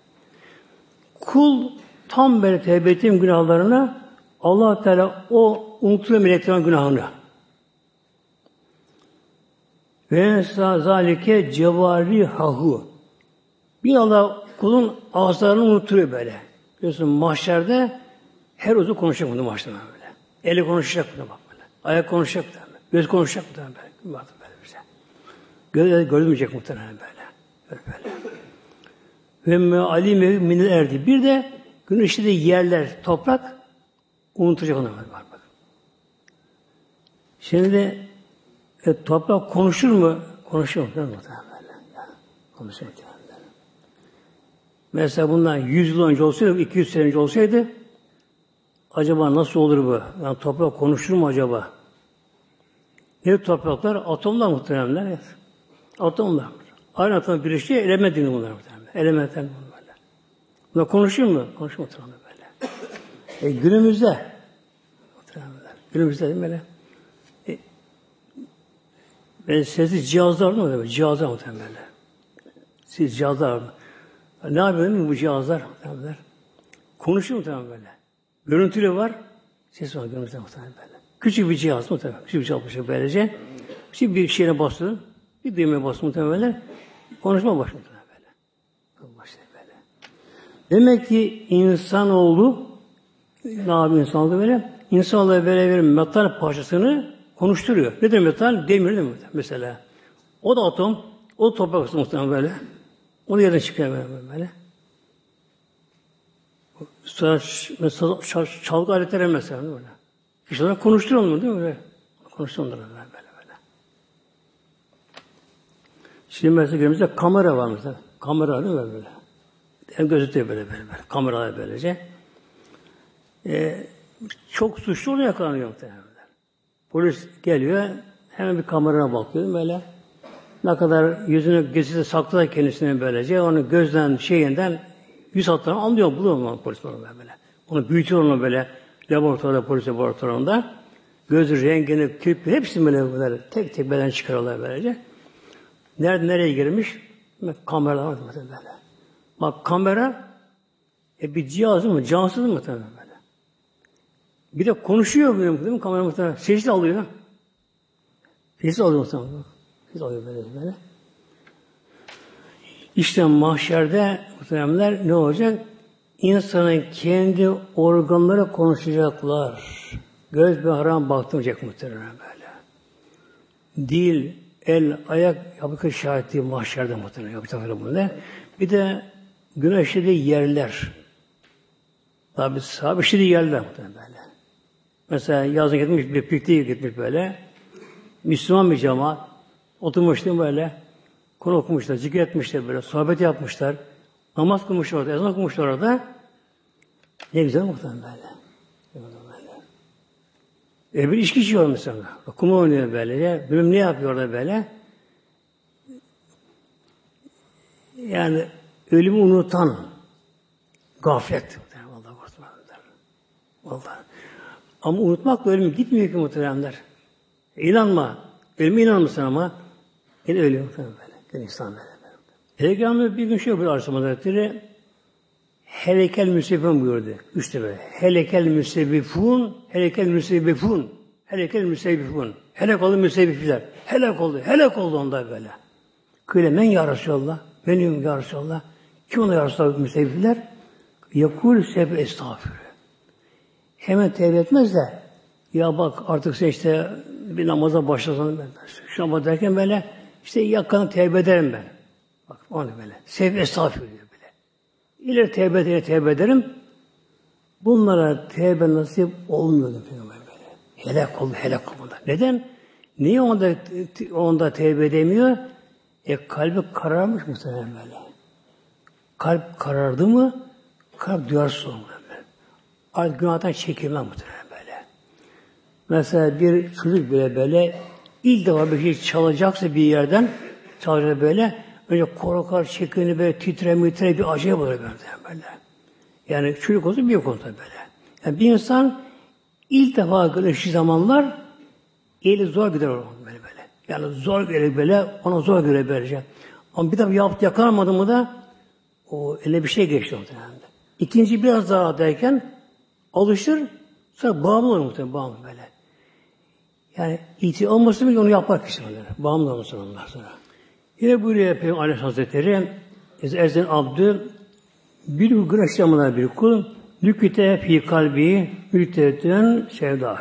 Kul tam böyle tevbe ettiğim günahlarına allah Teala o unutuyor meleklerin günahını. Ve zalike cevari hahu. Bir Allah kulun ağızlarını unutuyor böyle. Biliyorsun mahşerde her uzun konuşacak bunu mahşerde böyle. Eli konuşacak bunu bak. Ayak konuşacak böyle. Göz konuşacak böyle. böyle. Böyle bize. Göz görülmeyecek muhtemelen böyle. Böyle böyle. Ve me'alime minil erdi. Bir de gün işlediği yerler, toprak unutacak onu. Bak, bak. Şimdi e, toprak konuşur mu? Konuşuyor mu? Konuşuyor mu? Mesela bundan 100 yıl önce olsaydı, 200 sene önce olsaydı acaba nasıl olur bu? Yani toprak konuşur mu acaba? Ne topraklar? Atomlar muhteremler. Evet. Atomlar. Aynı atom birleşiyor, element deniyor bunlar muhteremler. Elementler bunlar. Bunlar konuşur mu? Konuşur muhteremler böyle. E, günümüzde muhteremler. Günümüzde değil mi böyle? Ben sessiz cihazlar mı demek? Cihazlar muhtemelen. Siz cihazlar mı? Ne yapıyor bu cihazlar muhtemelen? Konuşuyor muhtemelen böyle. Görüntülü var, ses var görüntülü muhtemelen böyle. Küçük bir cihaz muhtemelen. Küçük bir cihaz şey böylece. Şimdi bir şeyine bastırın, bir düğmeye bastırın muhtemelen. Konuşma başlıyor böyle. Başlıyor böyle. Demek ki insanoğlu ne yapıyor insanoğlu böyle? İnsanoğlu böyle bir metal parçasını konuşturuyor. Ne demek metal? Demir değil mi? Mesela. O da atom, o da toprak muhtemelen böyle. Onu yerden çıkıyor böyle. böyle. Sonra mesela çalgı aletleri mesela böyle. Kişiler konuşturuyor onu değil mi? Böyle. Konuşturuyor onları böyle, böyle böyle. Şimdi mesela günümüzde kamera var mesela. Kamera değil mi böyle? Hem gözüküyor böyle böyle böyle. Kameralar böylece. Ee, çok suçlu oluyor yakalanıyor muhtemelen. Polis geliyor, hemen bir kameraya bakıyor böyle. Ne kadar yüzünü gözüyle sakladı kendisine böylece, onu gözden, şeyinden yüz hatlarını anlıyor, buluyor mu polis onu böyle. Onu büyütüyor onu böyle laboratuvarda, polis laboratuvarında. Gözü, rengini, kirpi, hepsini böyle, böyle tek tek beden çıkarıyorlar böylece. Nerede, nereye girmiş? Kameralar var böyle. Bak kamera e, bir cihaz mı? Cansız mı tabii böyle. Bir de konuşuyor böyle değil mi? Kamera muhtemelen. Secde alıyor. Secde alıyor muhtemelen. Secde alıyor böyle böyle. İşte mahşerde muhtemelenler ne olacak? İnsanın kendi organları konuşacaklar. Göz bir haram baktırmayacak muhtemelen böyle. Dil, el, ayak yapıkı şahitliği mahşerde muhtemelen yapacaklar bunu. Bir de güneşli yerler. Tabi sabişli yerler muhtemelen böyle. Mesela yazın gitmiş, bir pikniğe gitmiş böyle. Müslüman bir cemaat. Oturmuştum böyle. Konu okumuşlar, zikir etmişler böyle, sohbet yapmışlar. Namaz kılmışlar orada, ezan okumuşlar orada. Ne güzel muhtemelen böyle. E bir içki içiyor mesela. Kuma oynuyor böyle. Bilmem ne yapıyor orada böyle. Yani ölümü unutan gaflet. Vallahi Vallahi. Ama unutmak ölüm gitmiyor ki muhteremler. İnanma. Ölüme inanmışsın ama yine ölüyor muhterem insan böyle. Peygamber bir gün şey yapıyor Aleyhisselam Hazretleri helekel müsebifun buyurdu. Üçte böyle. Helekel müsebifun, helekel müsebifun, helekel müsebifun. Helak oldu müsebifler. Helak oldu, helak oldu onda böyle. Kıyla men ya Resulallah. Benim ya Resulallah. Kim ona ya Resulallah müstehbiler? Yakul sebe estağfurü. Hemen tevbe etmez de ya bak artık sen işte bir namaza başlasan ben. Şu derken böyle işte yakını tevbe ederim ben. Bak onu böyle. Sev estağfurü diyor böyle. İleri tevbe ederim, tevbe ederim. Bunlara tevbe nasip olmuyordu Peygamber böyle. Helak oldu, helak oldu. Neden? Niye onda, onda tevbe edemiyor? E kalbi kararmış muhtemelen böyle. Kalp karardı mı kalp duyarsız olmuyor. Artık günahdan çekilmez muhtemelen böyle. Mesela bir çocuk bile böyle ilk defa bir şey çalacaksa bir yerden çalacak böyle önce korkar, çekinir, böyle titre mitre bir acayip olur böyle. böyle. Yani çocuk olsun bir konuda böyle. Yani bir insan ilk defa görüşü zamanlar eli zor gider böyle böyle. Yani zor gelir böyle, ona zor göre verecek. Ama bir defa yaptı yakalamadı mı da o eline bir şey geçti muhtemelen. İkinci biraz daha derken alışır, sonra bağımlı olur muhtemelen, bağımlı böyle. Yani iti olması bile onu yapar kişi onlara. Bağımlı olmasın onlar sonra. Yine buyuruyor Peygamber Aleyhisselam Hazretleri Ezen Abdü bir yamalar bir kul nüküte fi kalbi müddetün sevda.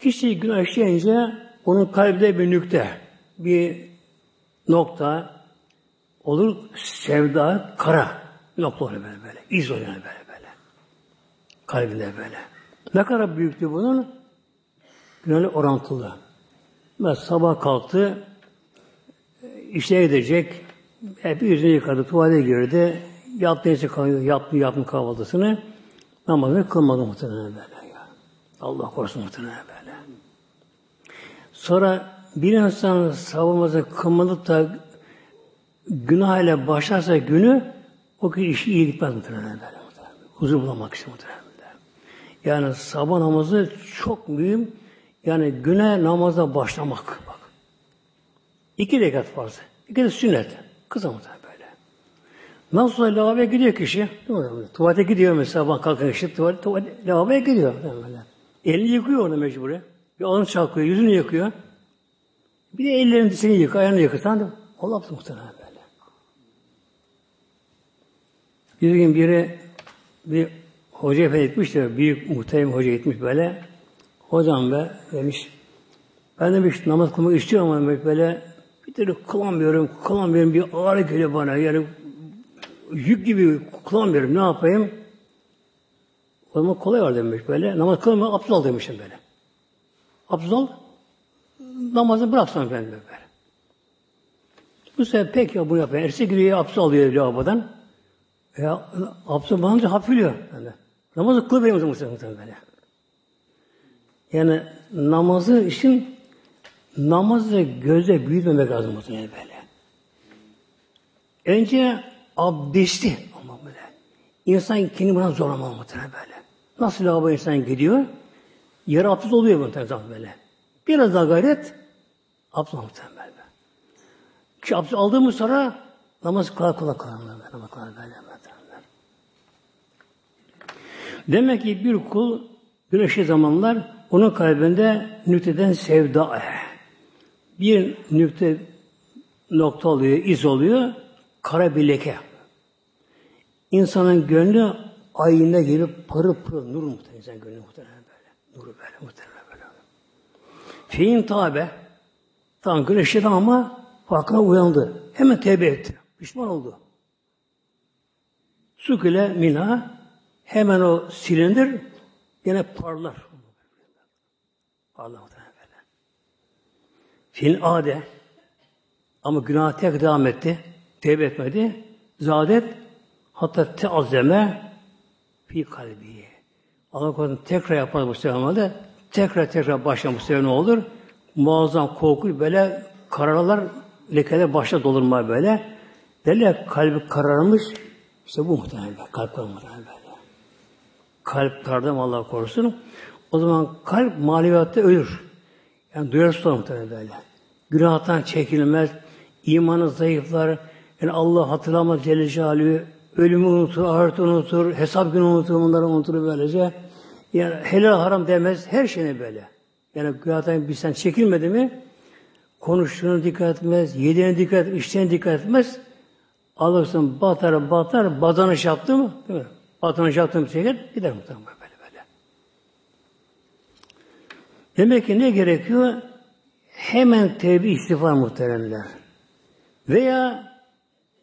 Kişi günah işleyince onun kalbinde bir nükte, bir nokta olur, sevda, kara nokta olur böyle böyle. İz oluyor böyle böyle. Kalbinde böyle. Ne kadar büyüktü bunun? Günahı orantılı. Mesela sabah kalktı, işe gidecek, hep yüzünü yıkadı, tuvalete girdi, yaptı neyse yaptı, yaptı kahvaltısını, namazını kılmadı muhtemelen böyle. Ya. Allah korusun muhtemelen böyle. Sonra bir insan sabahımızı kılmadık da günah ile başlarsa günü o ki işi iyi gitmez muhtemelen böyle. Huzur bulamak için muhtemelen. Yani sabah namazı çok mühim. Yani güne namaza başlamak. Bak. İki rekat farz. İki de sünnet. Kısa muhtemelen böyle. Nasıl lavaboya gidiyor kişi? Tuvalete gidiyor mesela sabah kalkan kişi tuvalet, tuvalet, lavaboya gidiyor. Böyle. Elini yıkıyor orada mecburi. Bir alın çalkıyor, yüzünü yıkıyor. Bir de ellerini seni yıkıyor, ayağını yıkırsan da Allah muhtemelen böyle. Bir gün biri bir hoca efendi gitmiş büyük muhterem hoca gitmiş böyle. Hocam be demiş, ben demiş namaz kılmak istiyorum ama demiş, böyle bir türlü kılamıyorum, kılamıyorum bir ağrı geliyor bana. Yani yük gibi kılamıyorum, ne yapayım? O zaman kolay var demiş böyle. Namaz kılma, abdest al demişim böyle. Abdest al, namazı bıraksan ben böyle. Bu sefer pek ya bunu yapıyor. Erse giriyor, abdest alıyor lavabodan. Ya abdest alınca hafifliyor. Yani. Namazı kıl benim muhtemelen böyle. Yani namazı için namazı göze büyütmemek lazım muhtemelen böyle. Önce abdesti ama böyle. İnsan kendini buna zorlamalı muhtemelen böyle. Nasıl lavabo insan gidiyor? Yarı abdest oluyor muhtemelen böyle. Biraz daha gayret abdest muhtemelen böyle. Ki abdest aldığımız sonra namaz kolay kolay kılar. Namaz kolay böyle. Demek ki bir kul güneşli zamanlar onun kalbinde nükteden sevda. Bir nükte nokta oluyor, iz oluyor, kara bir leke. İnsanın gönlü ayında gibi pırıl pırıl nur muhtemelen insan gönlü muhtemelen böyle. Nuru böyle muhtemelen böyle. Fiin tabe tam güneşli ama farkına uyandı. Hemen tevbe etti. Pişman oldu. Sukile mina Hemen o silindir yine parlar. Parlar böyle. Fil ade ama günah tek devam etti. Tevbe etmedi. Zadet hatta teazzeme fi kalbi. Allah korusun tekrar yapar bu sefer tekrar tekrar başlayan bu sefer ne olur? Muazzam korku böyle kararlar lekeler başta dolurma böyle. Derler kalbi kararmış. İşte bu muhtemelen kalp kararmış böyle kalp kardım Allah korusun. O zaman kalp maneviyatta ölür. Yani duyarsız olur muhtemelen böyle. Günahtan çekilmez, imanı zayıflar, yani Allah hatırlamaz Celle Celaluhu, ölümü unutur, ahiret unutur, hesap günü unutur, bunları unutur böylece. Yani helal haram demez, her şeyine böyle. Yani günahtan bir sen çekilmedi mi, konuştuğuna dikkat etmez, yediğine dikkat etmez, içtiğine dikkat etmez. Alırsın batar batar, bazanı yaptı mı? Değil mi? Batanı yaptı mı çeker, gider muhtemelen böyle böyle. Demek ki ne gerekiyor? Hemen tevbe istiğfar muhteremler. Veya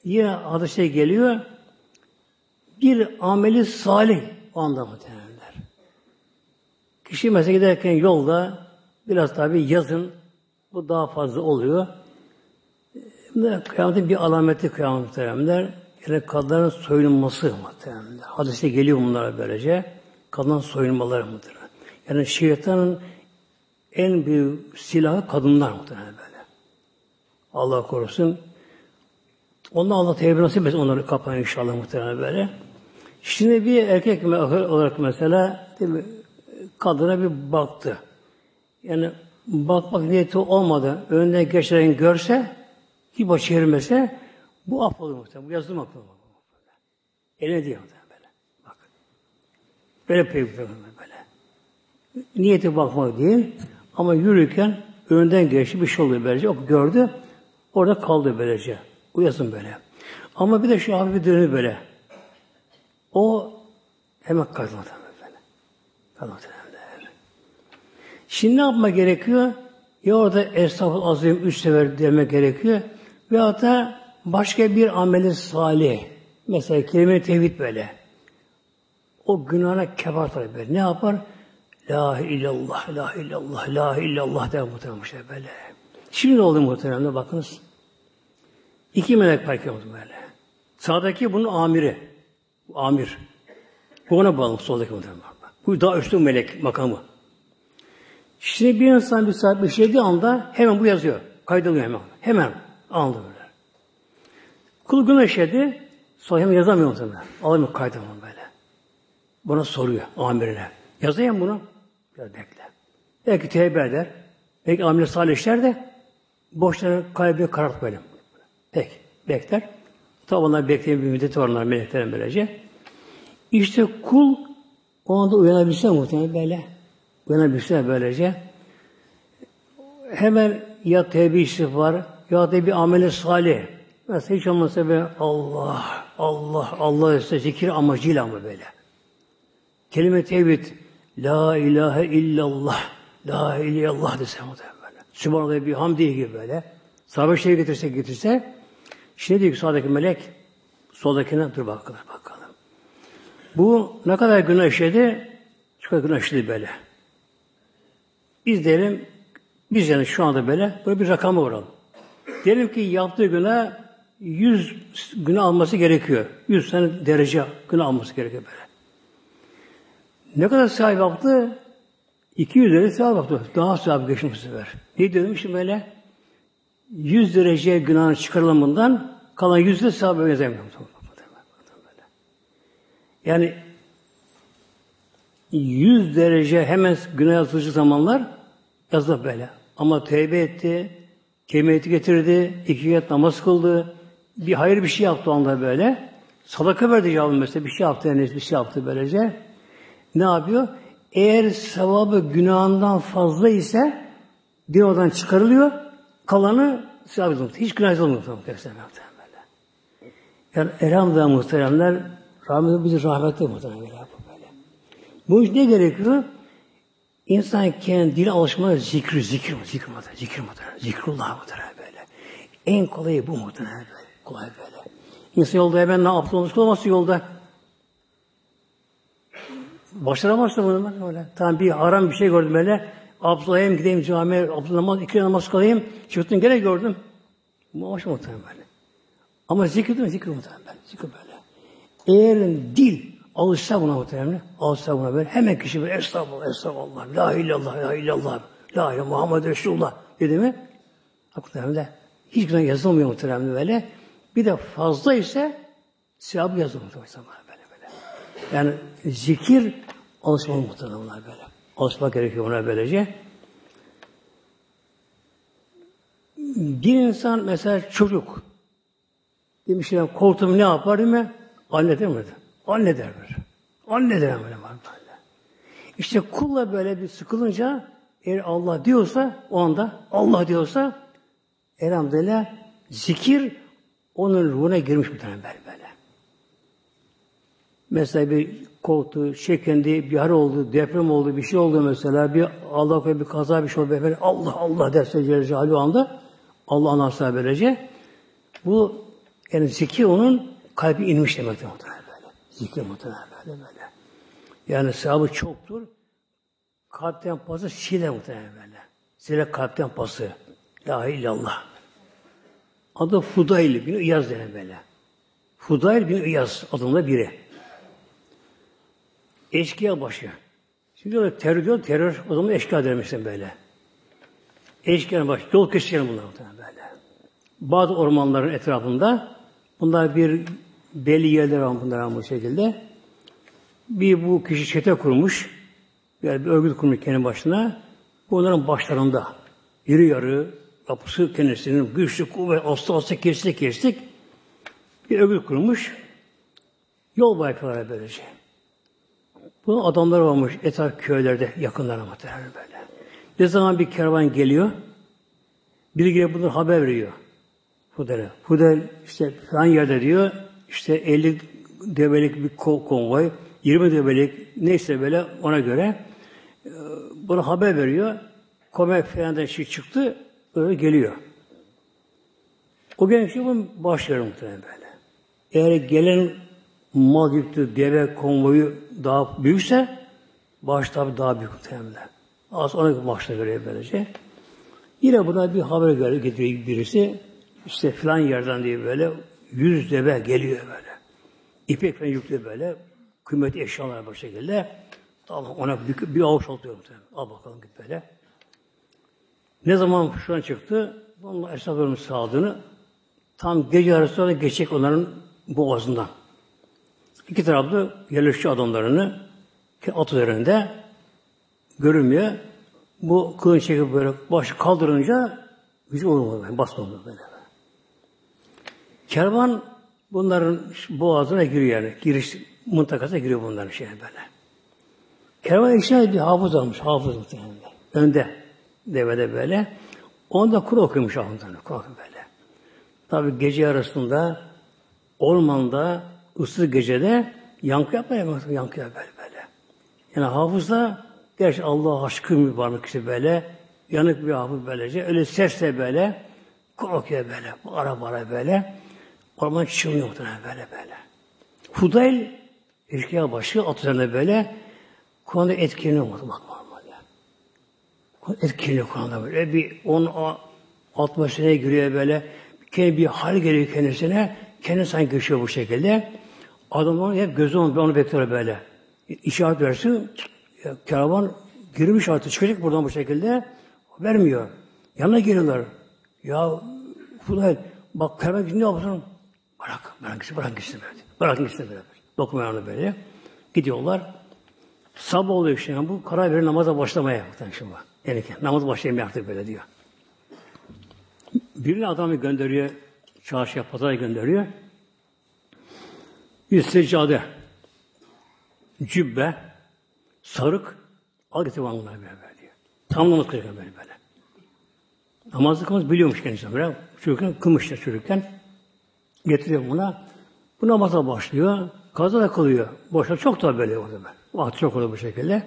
yine hadise geliyor, bir ameli salih o anda muhteremler. Kişi mesela giderken yolda biraz tabi yazın bu daha fazla oluyor. Kıyametin bir alameti kıyamet muhteremler. Yani kadınların soyunması muhteremler. Hadise geliyor bunlara böylece. Kadın soyunmaları muhteremler. Yani şeytanın en büyük silahı kadınlar muhtemelen böyle. Allah korusun. Ondan Allah tevbe nasip etsin onları kapayın inşallah muhtemelen böyle. Şimdi bir erkek olarak mesela değil mi, kadına bir baktı. Yani bakmak niyeti olmadı. Önden geçen görse, ki baş çevirmese bu affolur muhtemelen. Bu yazılır affolur. Eline diyor böyle. Bak. Böyle peygamber böyle. Niyeti bakmak değil. Ama yürürken önden geçti bir şey oluyor böylece. O gördü. Orada kaldı böylece. Uyasın böyle. Ama bir de şu abi bir dönüyor böyle. O hemen kazandı. Kazandı. Şimdi ne yapma gerekiyor? Ya orada Estağfurullah Azim üç sefer demek gerekiyor. ve da başka bir ameli salih. Mesela kelime tevhid böyle. O günahına kefaret böyle. Ne yapar? La illallah, la illallah, la illallah der şey böyle. Şimdi ne oldu muhtemelen bakınız. İki melek fark oldu böyle. Sağdaki bunun amiri. Amir. Bu ona bağlı soldaki muhtemelen. Bu daha üstün melek makamı. Şimdi bir insan bir saat bir şey anda hemen bu yazıyor. Kaydoluyor hemen. Hemen anında böyle. Kul günah işledi. Sonra hemen yazamıyor muhtemelen. Alamıyor kaydamıyor böyle. Buna soruyor amirine. Yazayım bunu. Biraz bekle. Belki tevbe eder. Belki amel salih işler de boşlara kalbini karart böyle. Peki. Bekler. Tabi onlar bekleyen bir müddeti var onlar meleklerin böylece. İşte kul o anda uyanabilse muhtemelen böyle. Uyanabilse böylece. Hemen ya tevbe istiğfar ya da bir ameli salih. Mesela hiç olmazsa be Allah, Allah, Allah işte zikir amacıyla ama böyle. Kelime tevhid, La ilahe illallah. La ilahe illallah dese böyle. Sübhanallah bir hamdi gibi böyle. Sahabe şey getirse getirse şimdi diyor ki sağdaki melek soldakine dur bakalım bakalım. Bu ne kadar günah işledi? Şu kadar günah işledi böyle. Biz diyelim biz yani şu anda böyle böyle bir rakama vuralım. Diyelim ki yaptığı günah 100 günah alması gerekiyor. 100 tane derece günah alması gerekiyor böyle. Ne kadar sahip yaptı? 200 derece sahip yaptı. Daha sahip geçmiş bu sefer. Ne diyorum şimdi böyle? 100 derece günahın çıkarılımından kalan yüzde sahibi benzemiyor. Yani 100 derece hemen günah yazılıcı zamanlar yazılır böyle. Ama tevbe etti, kemiyeti getirdi, iki yet namaz kıldı, bir hayır bir şey yaptı onda böyle. Sadaka verdi yavrum mesela bir şey yaptı yani bir şey yaptı böylece ne yapıyor? Eğer sevabı günahından fazla ise bir oradan çıkarılıyor, kalanı sevap edilmiyor. Hiç günah edilmiyor. Yani elhamdülillah muhteremler, rahmetli bizi rahmetli muhterem böyle. Bu iş ne gerekiyor? İnsan kendi dile alışmalı zikri, zikir, zikir muhterem, zikir muhterem, zikrullah muhterem böyle. En kolayı bu muhterem böyle. Kolay böyle. İnsan yolda hemen ne yaptı olmuş yolda. Başaramazsın bunu ben öyle. Tamam bir haram bir şey gördüm böyle. Abdullah'ım gideyim camiye, Abdullah iki namaz kılayım. Çıktın gene gördüm. Bu hoş muhtemelen böyle. Ama zikir değil mi? Zikir muhtemelen böyle. Zikir böyle. Eğer dil alışsa buna muhtemelen, alışsa buna böyle hemen kişi böyle estağfurullah, estağfurullah, la illallah, la illallah, la ilahe Muhammed Resulullah dedi mi? Muhtemelen hiç günah yazılmıyor muhtemelen böyle. Bir de fazla ise sevabı yazılmıyor muhtemelen böyle böyle. Yani zikir alışmalı muhtemelen bunlar böyle. Alışmak gerekiyor buna böylece. Bir insan mesela çocuk demiş ya koltuğum ne yapar değil mi? Anne der mi? Anne der böyle. Anne der böyle. İşte kulla böyle bir sıkılınca eğer Allah diyorsa o anda Allah diyorsa elhamdülillah zikir onun ruhuna girmiş bir tane böyle. Mesela bir korktu, çekindi, bir hal oldu, deprem oldu, bir şey oldu mesela, bir Allah korusun bir kaza bir şey oldu, efendim, Allah Allah derse Celle Celaluhu anda Allah anarsa böylece bu yani zikir onun kalbi inmiş demektir muhtemelen böyle. Zikir muhtemelen böyle böyle. Yani sahabı çoktur. Kalpten pası sile muhtemelen böyle. Sile kalpten pası. La illallah. Adı Fudayl bin İyaz denen böyle. Fudayl bin İyaz adında biri. Eşkıya başı. Şimdi diyorlar terör diyor, terör o zaman eşkıya demişsin böyle. Eşkıya başı, yol kesiyor bunlar böyle. Bazı ormanların etrafında bunlar bir belli yerler var bunlar bu şekilde. Bir bu kişi çete kurmuş. Yani bir örgüt kurmuş kendi başına. Bunların başlarında yarı yarı yapısı kendisinin güçlü kuvvet olsa olsa kestik kestik bir örgüt kurmuş. Yol baykaları böylece. Bunun adamları varmış etraf köylerde yakınlarına muhtemelen böyle. Ne zaman bir kervan geliyor, biri gelip bunları haber veriyor. Fudel'e. Fudel işte falan yerde diyor, işte 50 develik bir konvoy, 20 develik neyse böyle ona göre e, bunu haber veriyor. Komek falan şey çıktı, öyle geliyor. O genç şey bunun başlıyor muhtemelen böyle. Eğer gelen mal yüklü deve konvoyu daha büyükse baş tabi daha büyük muhtemelen. Az ona başına göre böylece. Yine buna bir haber göre getiriyor birisi. İşte filan yerden diye böyle yüz deve geliyor böyle. İpek falan yüklü böyle. Kıymetli eşyalar bu şekilde. Tamam ona bir, bir avuç atıyor muhtemelen. Al bakalım git böyle. Ne zaman şuradan çıktı? Bunun esnaflarımız sağladığını tam gece arasında geçecek onların boğazından. İki taraflı yerleşici adamlarını at üzerinde görünmüyor. Bu kılın çekip böyle başı kaldırınca gücü olmadı. Basmadı böyle. Kervan bunların boğazına giriyor yani. Giriş mıntakasına giriyor bunların şey böyle. Kervan içine bir hafız almış. Hafız muhtemelen. Önde. Devede böyle. Onda kur okumuş hafızlarını. Kur böyle. Tabi gece arasında ormanda ıssız gecede yankı yapmaya yankı yapıyor böyle. Yani hafızda gerçi Allah aşkı mübarek işte böyle yanık bir hafız böylece öyle sesle böyle korkuyor böyle ara bara böyle orman çığlıyor muhtemelen böyle böyle. Hudayl ilkiye başı at üzerine böyle Kur'an'da etkileniyor mu? Bak normalde. Etkileniyor Kur'an'da böyle. Bir 10 60 seneye giriyor böyle. Kendi bir hal geliyor kendisine. Kendi sanki geçiyor bu şekilde. Adamlar hep gözü onu, onu bekliyor böyle. İşaret versin, karavan girmiş artık çıkacak buradan bu şekilde. Vermiyor. Yanına geliyorlar. Ya Fulay, bak karavan ne yapıyorsun? Bırak, bırak gitsin, bırak gitsin böyle. Bırak gitsin böyle. Dokunmayanı böyle. Gidiyorlar. Sabah oluyor işte. Bu karar verir namaza başlamaya. Şimdi. Yani ki, namaz başlayayım artık böyle diyor. Birini adamı gönderiyor. Çarşıya, pazara gönderiyor bir seccade, cübbe, sarık, al getir bana böyle böyle. Tam namaz kılıyor böyle böyle. Namazı kılmaz biliyormuş kendisi böyle. Çocukken kılmışlar çocukken. Getiriyor buna. Bu namaza başlıyor. Kaza da kılıyor. Boşta çok da böyle orada böyle. Vakti çok oluyor bu şekilde.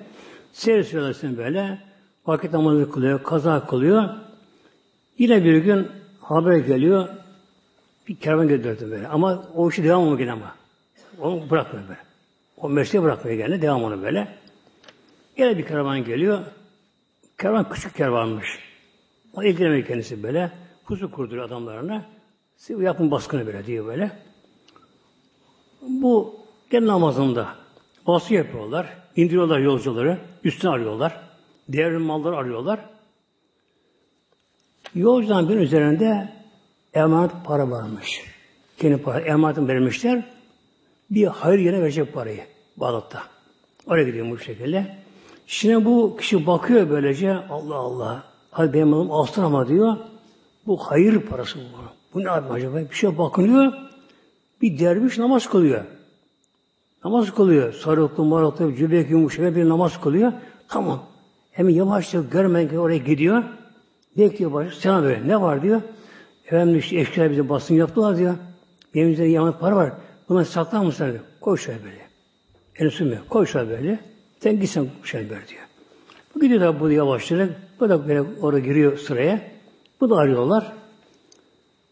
Seyrediyorlar böyle. Vakit namazı kılıyor. Kaza kılıyor. Yine bir gün haber geliyor. Bir kervan gönderdi böyle. Ama o işi devam mı ama. Onu bırakmıyor böyle. O mesleği bırakmıyor gene. Devam onu böyle. Yine bir kervan geliyor. Kervan küçük kervanmış. O ilgilemiyor kendisi böyle. Pusu kurduruyor adamlarına. Siz yapın baskını böyle diyor böyle. Bu gene namazında baskı yapıyorlar. indiriyorlar yolcuları. Üstüne arıyorlar. Diğer malları arıyorlar. Yolcudan bir üzerinde emanet para varmış. Kendi para, emanetin vermişler bir hayır yerine verecek parayı Bağdat'ta. Oraya gidiyor bu şekilde. Şimdi bu kişi bakıyor böylece Allah Allah. Hadi benim malım alsın ama diyor. Bu hayır parası bu. Bu ne abi acaba? Bir şey bakınıyor. Bir derviş namaz kılıyor. Namaz kılıyor. Sarıklı, maraklı, cübek yumuşak bir namaz kılıyor. Tamam. Hemen yavaşça görmeden oraya gidiyor. Bekliyor başı. Sana böyle ne var diyor. Efendim işte eşkıya bize basın yaptılar diyor. Benim üzerinde yaman para var. Bunları saklar mısın? diyor. Koy şöyle böyle. Elini sürmüyor. Koy şöyle böyle. Sen gitsen şöyle diyor. Bu gidiyor da bu yavaşlayarak. Bu da böyle oraya giriyor sıraya. Bu da arıyorlar.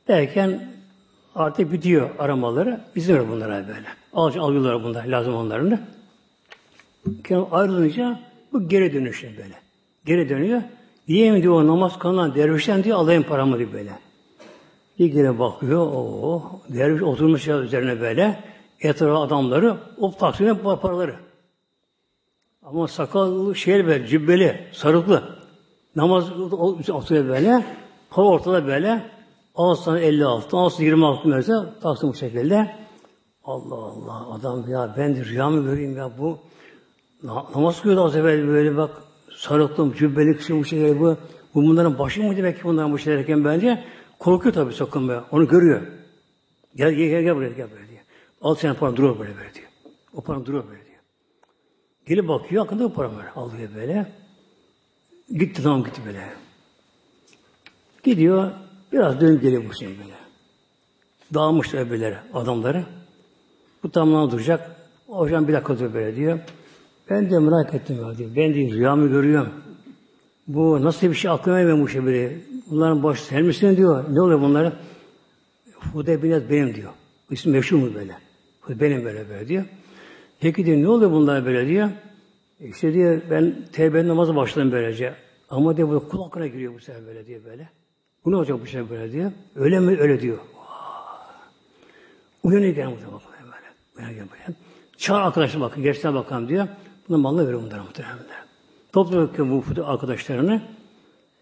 Derken artık bitiyor aramaları. İzliyor bunlara böyle. Al, alıyorlar bunlar lazım onlarını. Kendi ayrılınca bu geri dönüşüyor böyle. Geri dönüyor. Diyeyim diyor namaz kılınan dervişten diyor alayım paramı diyor böyle. Bir kere bakıyor, o derviş oturmuş ya üzerine böyle. Etrafı adamları, o taksine paraları. Ama sakallı şey böyle, cübbeli, sarıklı. Namaz oturuyor böyle. Para ortada böyle. Ağustos 56, Ağustos 26 mesela taksın bu şekilde. Allah Allah adam ya ben de rüyamı göreyim ya bu namaz kılıyordu az evvel böyle bak sarıklım, cübbeli kişi bu şey bu. Bu bunların başı mıydı belki bunların bu şeylerken bence. Korkuyor tabii sakın be. Onu görüyor. Gel gel gel, gel buraya gel buraya diyor. Al sen paranı duruyor böyle böyle diyor. O paranı duruyor böyle diyor. Gelip bakıyor hakkında o para var. Alıyor böyle. Gitti tamam gitti böyle. Gidiyor. Biraz dönüp geliyor bu şey böyle. Dağılmışlar öbürleri, adamları. Bu tamamına duracak. Hocam bir dakika dur böyle diyor. Ben de merak ettim ya diyor. Ben de rüyamı görüyorum. Bu nasıl bir şey aklıma bu şey böyle. Bunların başı sen misin diyor. Ne oluyor bunlara? Hude Binat benim diyor. İsmi meşhur mu böyle? Hude benim böyle böyle diyor. Peki diyor ne oluyor bunlar böyle diyor. İşte diyor ben tevbe namazı başladım böylece. Ama diyor bu kulakına giriyor bu sefer böyle diyor böyle. Bu ne olacak bu şey böyle diyor. Öyle mi? Öyle diyor. Uyanıyor gene bu böyle. Uyanıyor böyle. Çağır arkadaşlar bakın, gençler bakalım diyor. Buna malını veriyor bunlara muhtemelen. Topluyor bu arkadaşlarını.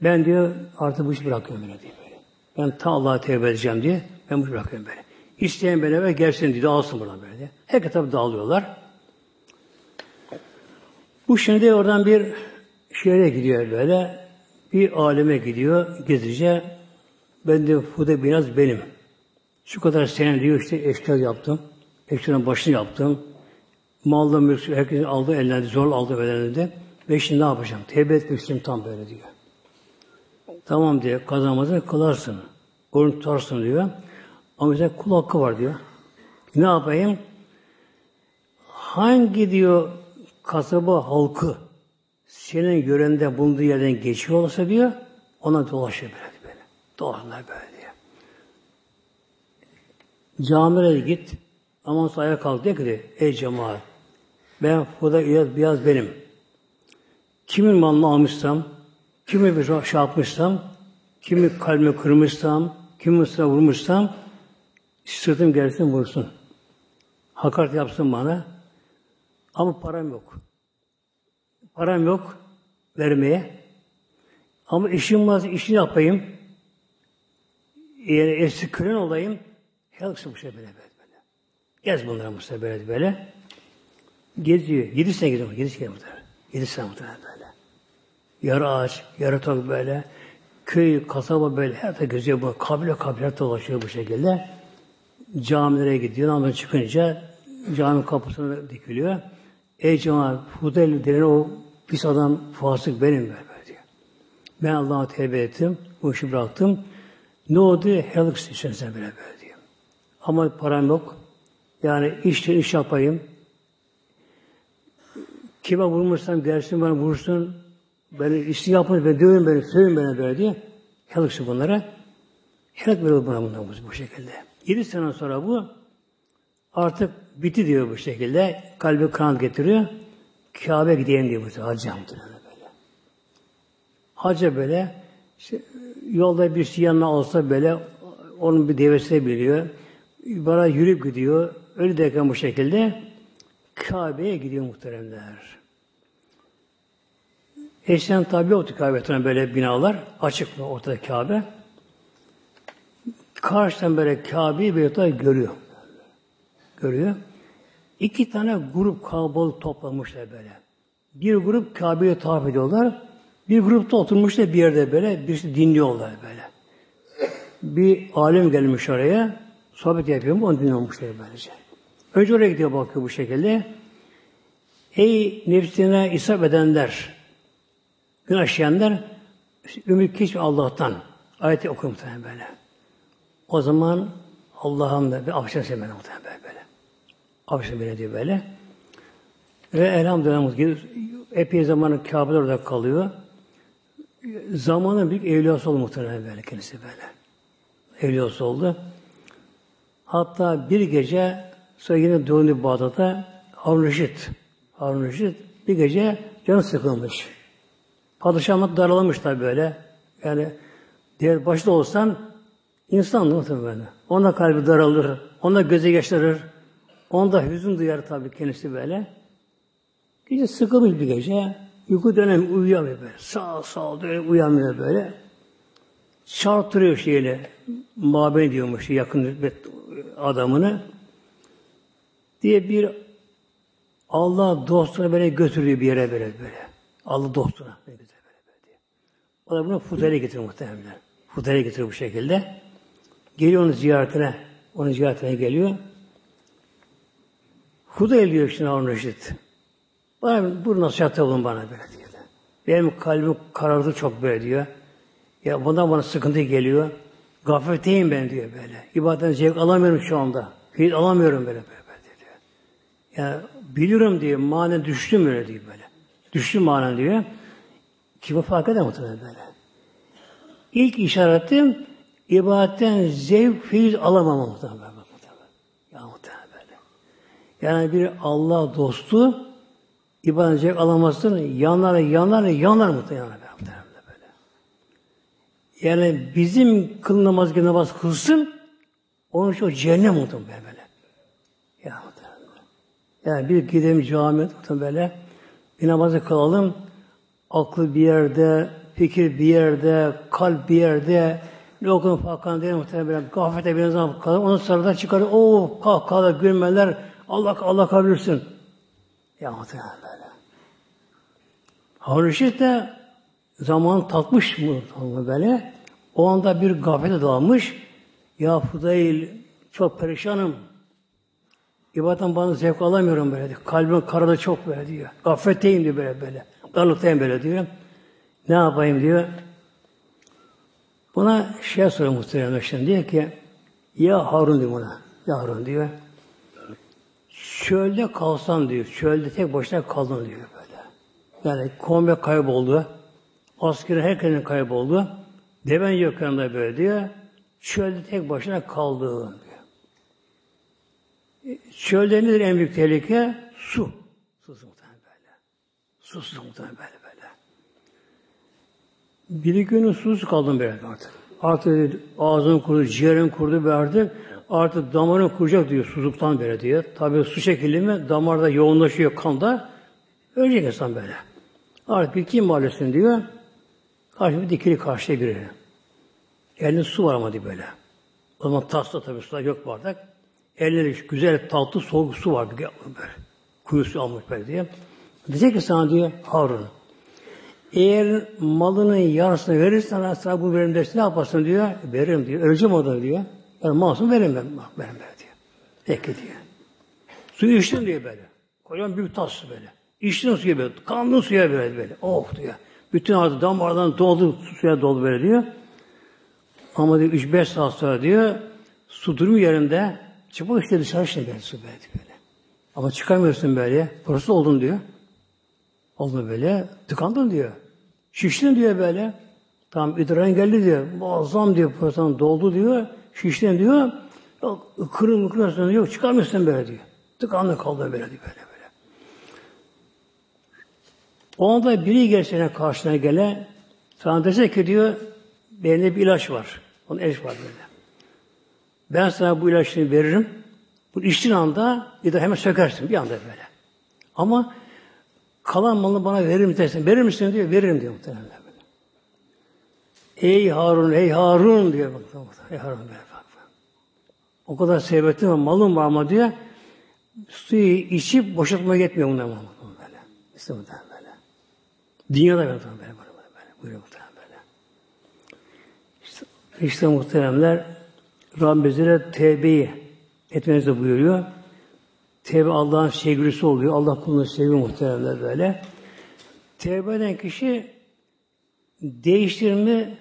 Ben diyor artık bu işi bırakıyorum böyle diye böyle. Ben ta Allah'a tevbe edeceğim diye ben bu işi bırakıyorum böyle. İsteyen ve gelsin diye dağılsın buradan böyle diye. Herkes tabi dağılıyorlar. Bu şimdi oradan bir şehre gidiyor böyle. Bir aleme gidiyor gezice. Ben de Fude biraz benim. Şu kadar sene diyor işte eşkal yaptım. Eşkalın başını yaptım. Malda mülk, herkesin aldı ellerinde, zor aldı ellerinde. Ve şimdi ne yapacağım? Tevbe etmek istiyorum tam böyle diyor. Tamam diyor, kazanmazı kılarsın. Oruç tutarsın diyor. Ama mesela kul hakkı var diyor. Ne yapayım? Hangi diyor kasaba halkı senin yörende bulunduğu yerden geçiyor olsa diyor, ona dolaşıyor böyle böyle. Dolaşırlar böyle diyor. Camilere git, ama ayağa kalk diyor ki, ey cemaat, ben burada biraz, biraz benim. Kimin malını almışsam, kimi bir şey yapmışsam, kimi kalbimi kırmışsam, kimi ısra vurmuşsam, sırtım gelsin vursun. Hakaret yapsın bana. Ama param yok. Param yok vermeye. Ama işim var, işini yapayım. Yani eski kölen olayım. Hepsi bu şey böyle böyle. böyle. Gez bunları Mustafa böyle böyle. Geziyor. Yedi sene geziyor. Yedi sene muhtemelen. Yedi sene muhtemelen. Yarı ağaç, yarı tok böyle. Köy, kasaba böyle her de geziyor. Bu kabile kabile dolaşıyor bu şekilde. Camilere gidiyor. Namazdan çıkınca cami kapısına dikiliyor. Ey cemaat, Hudel denen o pis adam fasık benim böyle diyor. Ben Allah'a tevbe ettim. Bu işi bıraktım. Ne oldu? Helak istiyorsun sen böyle böyle diyor. Ama param yok. Yani iş, iş yapayım. Kime vurmuşsam gelsin bana vursun. Beni işi yapın, ben dövün beni, sövün beni böyle diye. Helak bunlara. Helak veriyor buna bundan bu şekilde. Yedi sene sonra bu artık bitti diyor bu şekilde. Kalbi kan getiriyor. Kabe gideyim diyor bu hacca böyle. Hacca böyle işte, yolda bir şey yanına olsa böyle onun bir devesine biliyor. Bana yürüyüp gidiyor. Öyle derken bu şekilde Kabe'ye gidiyor muhteremler. Eskiden tabi yoktu Kabe'den böyle binalar. Açık mı ortada Kabe. Karşıdan böyle Kabe'yi bir görüyor. Görüyor. İki tane grup kalabalık toplamışlar böyle. Bir grup Kabe'yi tavaf ediyorlar. Bir grupta oturmuşlar bir yerde böyle. Birisi dinliyorlar böyle. Bir alim gelmiş oraya. Sohbet yapıyor onu dinliyormuşlar böylece. Önce oraya gidiyor bakıyor bu şekilde. Ey nefsine isap edenler, gün aşayanlar, ümit keşfi Allah'tan. Ayeti okuyor muhtemelen böyle. O zaman Allah'ım da bir affetsin beni muhtemelen böyle. böyle. Affetsin beni diyor böyle. Ve elhamdülillah epey zamanı Kabe'de orada kalıyor. Zamanın büyük evliyası oldu muhtemelen böyle kendisi böyle. Evliyası oldu. Hatta bir gece sonra yine döndü Bağdat'a Harun Reşit. Harun Reşit bir gece canı sıkılmış. Padişahımız daralamış tabi böyle. Yani diğer başta olsan insan muhtemelen. Onda kalbi daralır, onda göze yaşarır. Onda hüzün duyar tabi kendisi böyle. Gece sıkılmış bir gece. Uyku dönem uyuyamıyor böyle. Sağ sağ dönüp uyanmıyor böyle. Çarptırıyor şeyle. Mabey diyormuş yakın adamını. Diye bir Allah dostuna böyle götürüyor bir yere böyle böyle. Allah dostuna böyle böyle böyle. Da bunu Fudayla getiriyor muhtemelen. Fudayla getiriyor bu şekilde. Geliyor onun ziyaretine. Onun ziyaretine geliyor. Fudayla diyor şimdi Harun Reşit. Bana bu nasihatte bulun bana böyle diyor. Benim kalbim karardı çok böyle diyor. Ya bundan bana sıkıntı geliyor. Gafletteyim ben diyor böyle. İbadetten zevk alamıyorum şu anda. Hiç alamıyorum böyle böyle, böyle diyor. Ya biliyorum diyor. Manen düştüm böyle diyor böyle. Düştüm manen diyor. Ki bu fark eder muhtemelen böyle. İlk işaretim ibadetten zevk, feyiz alamam muhtemelen. Ya muhtemelen böyle. Yani bir Allah dostu ibadet zevk alamazsın. Yanar, yanar, yanar muhtemelen böyle. Yani bizim kıl namaz gibi namaz kılsın, onun için o cehennem muhtemelen böyle. Muhtemelen. Yani bir gidelim camiye böyle, bir namazı kılalım, aklı bir yerde, fikir bir yerde, kalp bir yerde, lokun fakan değil muhtemelen gaflete bir zaman kalır. Onu sarıdan çıkarır. O kahkahalar, gülmeler. Allah Allah kabulürsün. Ya muhtemelen böyle. Harun de zaman tatmış mı böyle? O anda bir gaflete dalmış. Ya Fudayl çok perişanım. İbadetten bana zevk alamıyorum böyle. Kalbim karada çok böyle diyor. Gafletteyim diyor böyle böyle. Darlıktayım böyle diyor. Ne yapayım diyor. Buna şey soruyor muhtemelen şimdi diyor ki ya Harun diyor buna. Ya Harun diyor. Çölde kalsan diyor. Çölde tek başına kaldın diyor böyle. Yani kombe kayboldu. Askeri herkesin kayboldu. Deven yok yanında böyle diyor. Çölde tek başına kaldığın diyor. Çölde nedir en büyük tehlike? Su. Susuz muhtemelen böyle. Böyle. Bir günü susuz kaldım böyle artık. Artık ağzın kurudu, ciğerin kurudu ve artık damarın kuracak diyor susuzluktan böyle diyor. Tabi su şekilli mi damarda yoğunlaşıyor kanda. Ölecek insan böyle. Artık bir kim mahallesinde diyor. Karşı bir dikili karşıya biri. Elinde su var ama diye böyle. O zaman tasla tabii su yok bardak. Elleri güzel tatlı soğuk su var böyle. Kuyu su almış böyle diye. Diyecek ki sana diyor Harun. Eğer malının yarısını verirsen sana bu verim dersin ne yaparsın diyor. Veririm diyor. Öleceğim o da diyor. Yani masum veririm ben. Veririm ben diyor. Peki diyor. Suyu içtin diyor böyle. Kocaman bir tas su böyle. İçtin suyu böyle. Kandın suya böyle böyle. Oh diyor. Bütün ağzı damardan doldu, suya doldu böyle diyor. Ama diyor 3-5 saat sonra diyor su durum yerinde çıkmak işte dışarı şimdi böyle su böyle. Ama çıkamıyorsun böyle. Burası oldun diyor. Oldu böyle. Tıkandın diyor. Şiştin diyor böyle. Tam idrarın geldi diyor. Muazzam diyor. Burası doldu diyor. Şiştin diyor. Yok kırın mıkırın yok çıkamıyorsun böyle diyor. Tıkandı kaldı böyle diyor böyle böyle. O anda biri gerçekten karşına gele sana dese ki diyor benim bir ilaç var. Onun ilaç var böyle. Ben sana bu ilaçını veririm. Bu içtiğin anda de hemen sökersin bir anda böyle. Ama kalan malını bana verir mi dersin. Verir misin diyor. Veririm diyor muhtemelen. Ey Harun, ey Harun diyor. Ey Harun böyle bak. O kadar servetim var, malım var ama diyor. Suyu içip boşaltmaya yetmiyor bunlar böyle. İşte muhtemelen böyle. Dünyada böyle böyle böyle. böyle. Buyuruyor muhtemelen böyle. İşte, işte muhteremler Rabbim bizlere tevbeyi etmenizi buyuruyor. Tevbe Allah'ın sevgilisi oluyor. Allah kulunu seviyor muhteremler böyle. Tevbe eden kişi değiştir mi?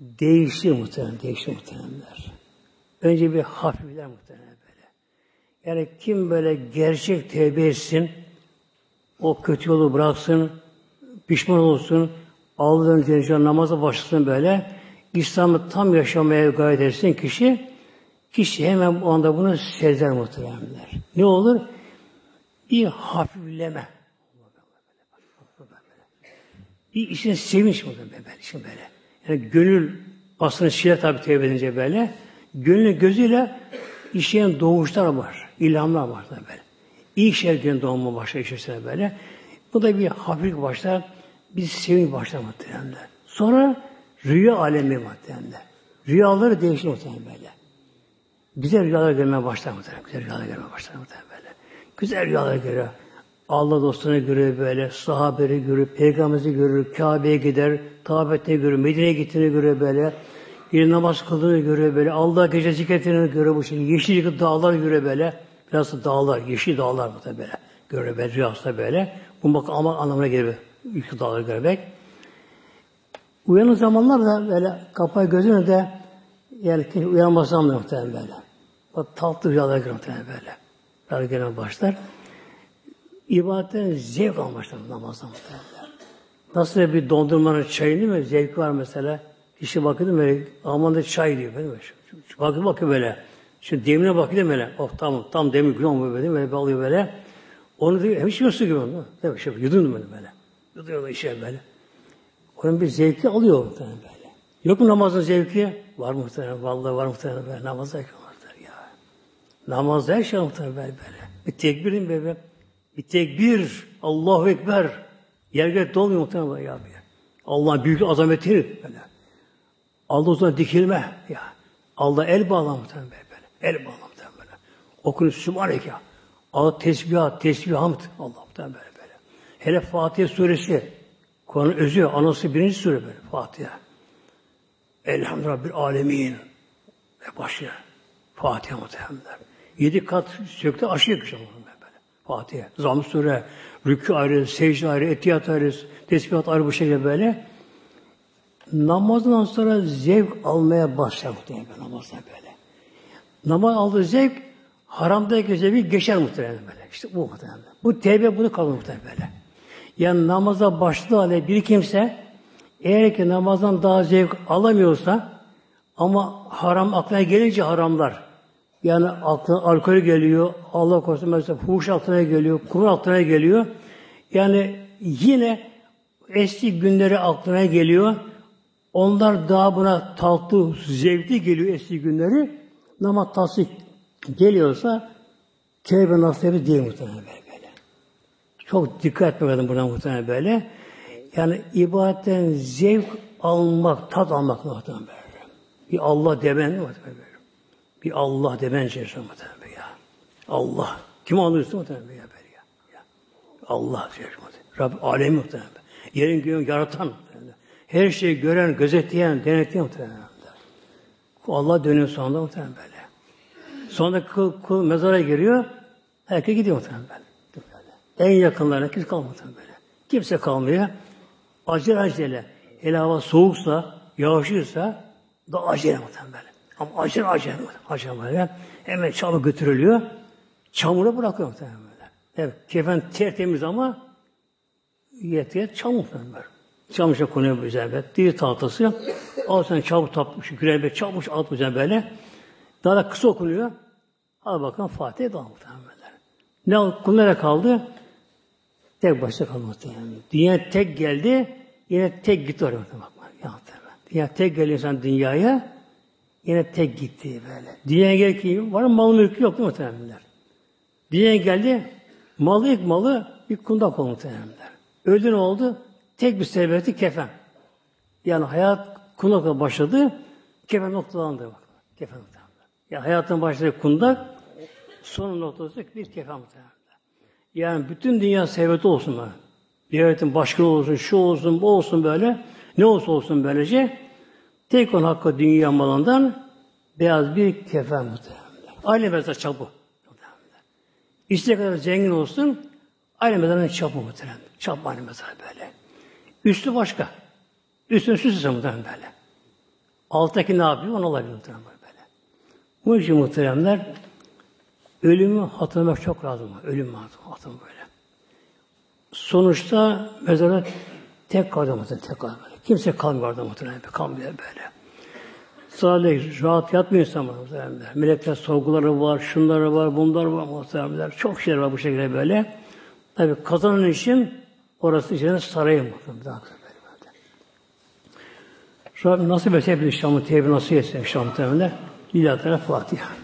Değiştir muhterem, değiştir muhteremler. Önce bir hafifler muhtemelen böyle. Yani kim böyle gerçek tevbe etsin, o kötü yolu bıraksın, pişman olsun, Allah'ın Celle namaza başlasın böyle, İslam'ı tam yaşamaya gayret etsin kişi, kişi hemen o anda bunu sezer muhtemelenler. Ne olur? Bir hafifleme. Bir işin sevinç mi böyle, işin böyle. Yani gönül aslında şiire tabi tevbe edince böyle. Gönlün gözüyle işleyen doğuşlar var. ilhamlar var da böyle. İlk şeylerin doğma başlar işesine böyle. Bu da bir hafif başlar. Bir sevinç başlar muhtemelen. Sonra rüya alemi muhtemelen. Rüyaları değişir muhtemelen böyle. Güzel rüyalar görmeye başlar muhtemelen. Güzel rüyalar görmeye başlar muhtemelen böyle. Güzel rüyalar görüyor. Allah dostunu görür böyle, sahabeleri görür, peygamberi görür, Kabe'ye gider, tabette görür, Medine'ye gittiğini görür böyle. Bir namaz kıldığını görüyor böyle. Allah gece zikretini görüyor bu şekilde. Yeşil dağlar görüyor böyle. Biraz da dağlar, yeşil dağlar bu da böyle. Görüyor böyle rüyasında böyle. Bu bak ama anlamına geliyor. Yeşil dağları görmek. Uyanın zamanlar da böyle kapağı gözünü de yani uyanmasam da muhtemelen böyle. Bak tatlı rüyalar görüyor muhtemelen böyle. Rüyalar görmeye başlar. İbadetten zevk almışlar namazdan muhtemelen. Nasıl bir dondurmanın çayını mı zevk var mesela. İşte bakıyordum böyle aman da çay diyor. Böyle. Bakıyor bakıyor böyle. Şimdi demine bakıyor böyle. Oh tamam tam demir günah mı böyle. Böyle alıyor böyle. Onu diyor hem içmiyorsun gibi onu. Değil mi? Şey, yudum böyle böyle. Yuduyor işe böyle. Onun bir zevki alıyor muhtemelen böyle. Yok mu namazın zevki? Var muhtemelen. Vallahi var muhtemelen böyle. Namaz zevki. Namazda her şey muhtemelen böyle. böyle. Bir tekbirin böyle. Bir tekbir. Allahu Ekber. Yer göre dolmuyor muhtemelen ya. Allah'ın büyük azametini böyle. Allah uzuna dikilme ya. Allah el bağla muhtemelen böyle. El bağla muhtemelen böyle. Okun Sübhaneke. Allah tesbihat, tesbih, hamd. Allah muhtemelen böyle böyle. Hele Fatiha suresi. Kur'an'ın özü, anası birinci sure böyle. Fatiha. Elhamdülillah Rabbil alemin. Ve başlıyor. Fatiha muhtemelen. Yedi kat sökte aşı yakışıyor böyle. Fatiha. Zam sure, rükû ayrı, secde ayrı, etiyat ayrı, tesbihat ayrı bu şekilde böyle namazdan sonra zevk almaya başlar muhtemelen namazdan böyle. Namaz aldığı zevk haramdaki zevki geçer muhtemelen böyle. İşte bu muhtemelen. Bu tevbe bunu kalır muhtemelen böyle. Yani namaza başladığı hale bir kimse eğer ki namazdan daha zevk alamıyorsa ama haram aklına gelince haramlar yani aklına alkol geliyor, Allah korusun mesela fuhuş aklına geliyor, kumar aklına geliyor. Yani yine eski günleri aklına geliyor. Onlar daha buna tatlı, zevkli geliyor eski günleri. Namaz tasdik geliyorsa tevbe nasibi değil muhtemelen böyle. Çok dikkat etmek buna muhtemelen böyle. Yani ibadetten zevk almak, tat almak muhtemelen böyle. Bir Allah demen muhtemelen böyle. Bir Allah demen içerisinde muhtemelen ya. Allah. Kim alıyorsa muhtemelen böyle ya. ya. Allah muhtemelen. Rabbi alemi muhtemelen. Yerin göğün yaratan her şeyi gören, gözetleyen, denetleyen muhtemelen. Allah dönüyor sonunda muhtemelen böyle. Sonra kul, kul mezara giriyor, herkes gidiyor muhtemelen böyle. En yakınlarına kimse kalmıyor böyle. Kimse kalmıyor. Acele acele. Hele hava soğuksa, yağışlıysa da acele muhtemelen böyle. Ama acele acele, acele böyle. Hemen çabuk götürülüyor. Çamura bırakıyor muhtemelen böyle. Evet, kefen tertemiz ama yet yet çamur böyle. Çamışa konuyor üzerine. Diri tahtası. Al sen çabuk tapmış, gürebe çabuk at üzerine böyle. Daha da kısa okunuyor. Al bakalım Fatih'e daha muhtemelen. Ne kullara kaldı? Tek başına kaldı muhtemelen. Dünya tek geldi, yine tek gitti oraya bakma. Ya Dünya tek geliyor insan dünyaya, yine tek gitti böyle. Dünyaya gel ki var mı mal mülkü yok muhtemelen. Dünyaya geldi, malı ilk malı bir kundak oldu muhtemelen. Öldü ne oldu? Tek bir sebebeti kefen. Yani hayat kundakla başladı, kefen noktalandı. Bak. Kefen noktalandı. Yani hayatın başladığı kundak, son noktası bir kefen muhtemelen. Yani bütün dünya sebebeti olsun böyle. Devletin başkanı olsun, şu olsun, bu olsun böyle. Ne olsa olsun böylece. Tek on hakkı dünya malından beyaz bir kefen muhtemelen. Aynı mezar çapı. İstediği kadar zengin olsun, aynı mezarın çapı muhtemelen. Çap aynı mezar böyle. Üstü başka. Üstünü süs muhtemelen böyle. Alttaki ne yapıyor? Onu alabilir muhtemelen böyle. Bu için muhteremler ölümü hatırlamak çok lazım. Ölüm hatırlamak böyle. Sonuçta mezara tek kaldı muhtemelen, tek kaldı. Kimse kalmıyor orada muhtemelen, kalmıyor böyle. Sadece rahat yatmıyor insan muhtemelen. Melekler sorguları var, şunları var, bunlar var muhtemelen. Çok şeyler var bu şekilde böyle. Tabi kazanan için orası içine sarayı muhtemelen. Rabbim nasip etse hepimiz Şam'ın teybi nasip etse Şam'ın teybiyle. Lillahi Teala Fatiha.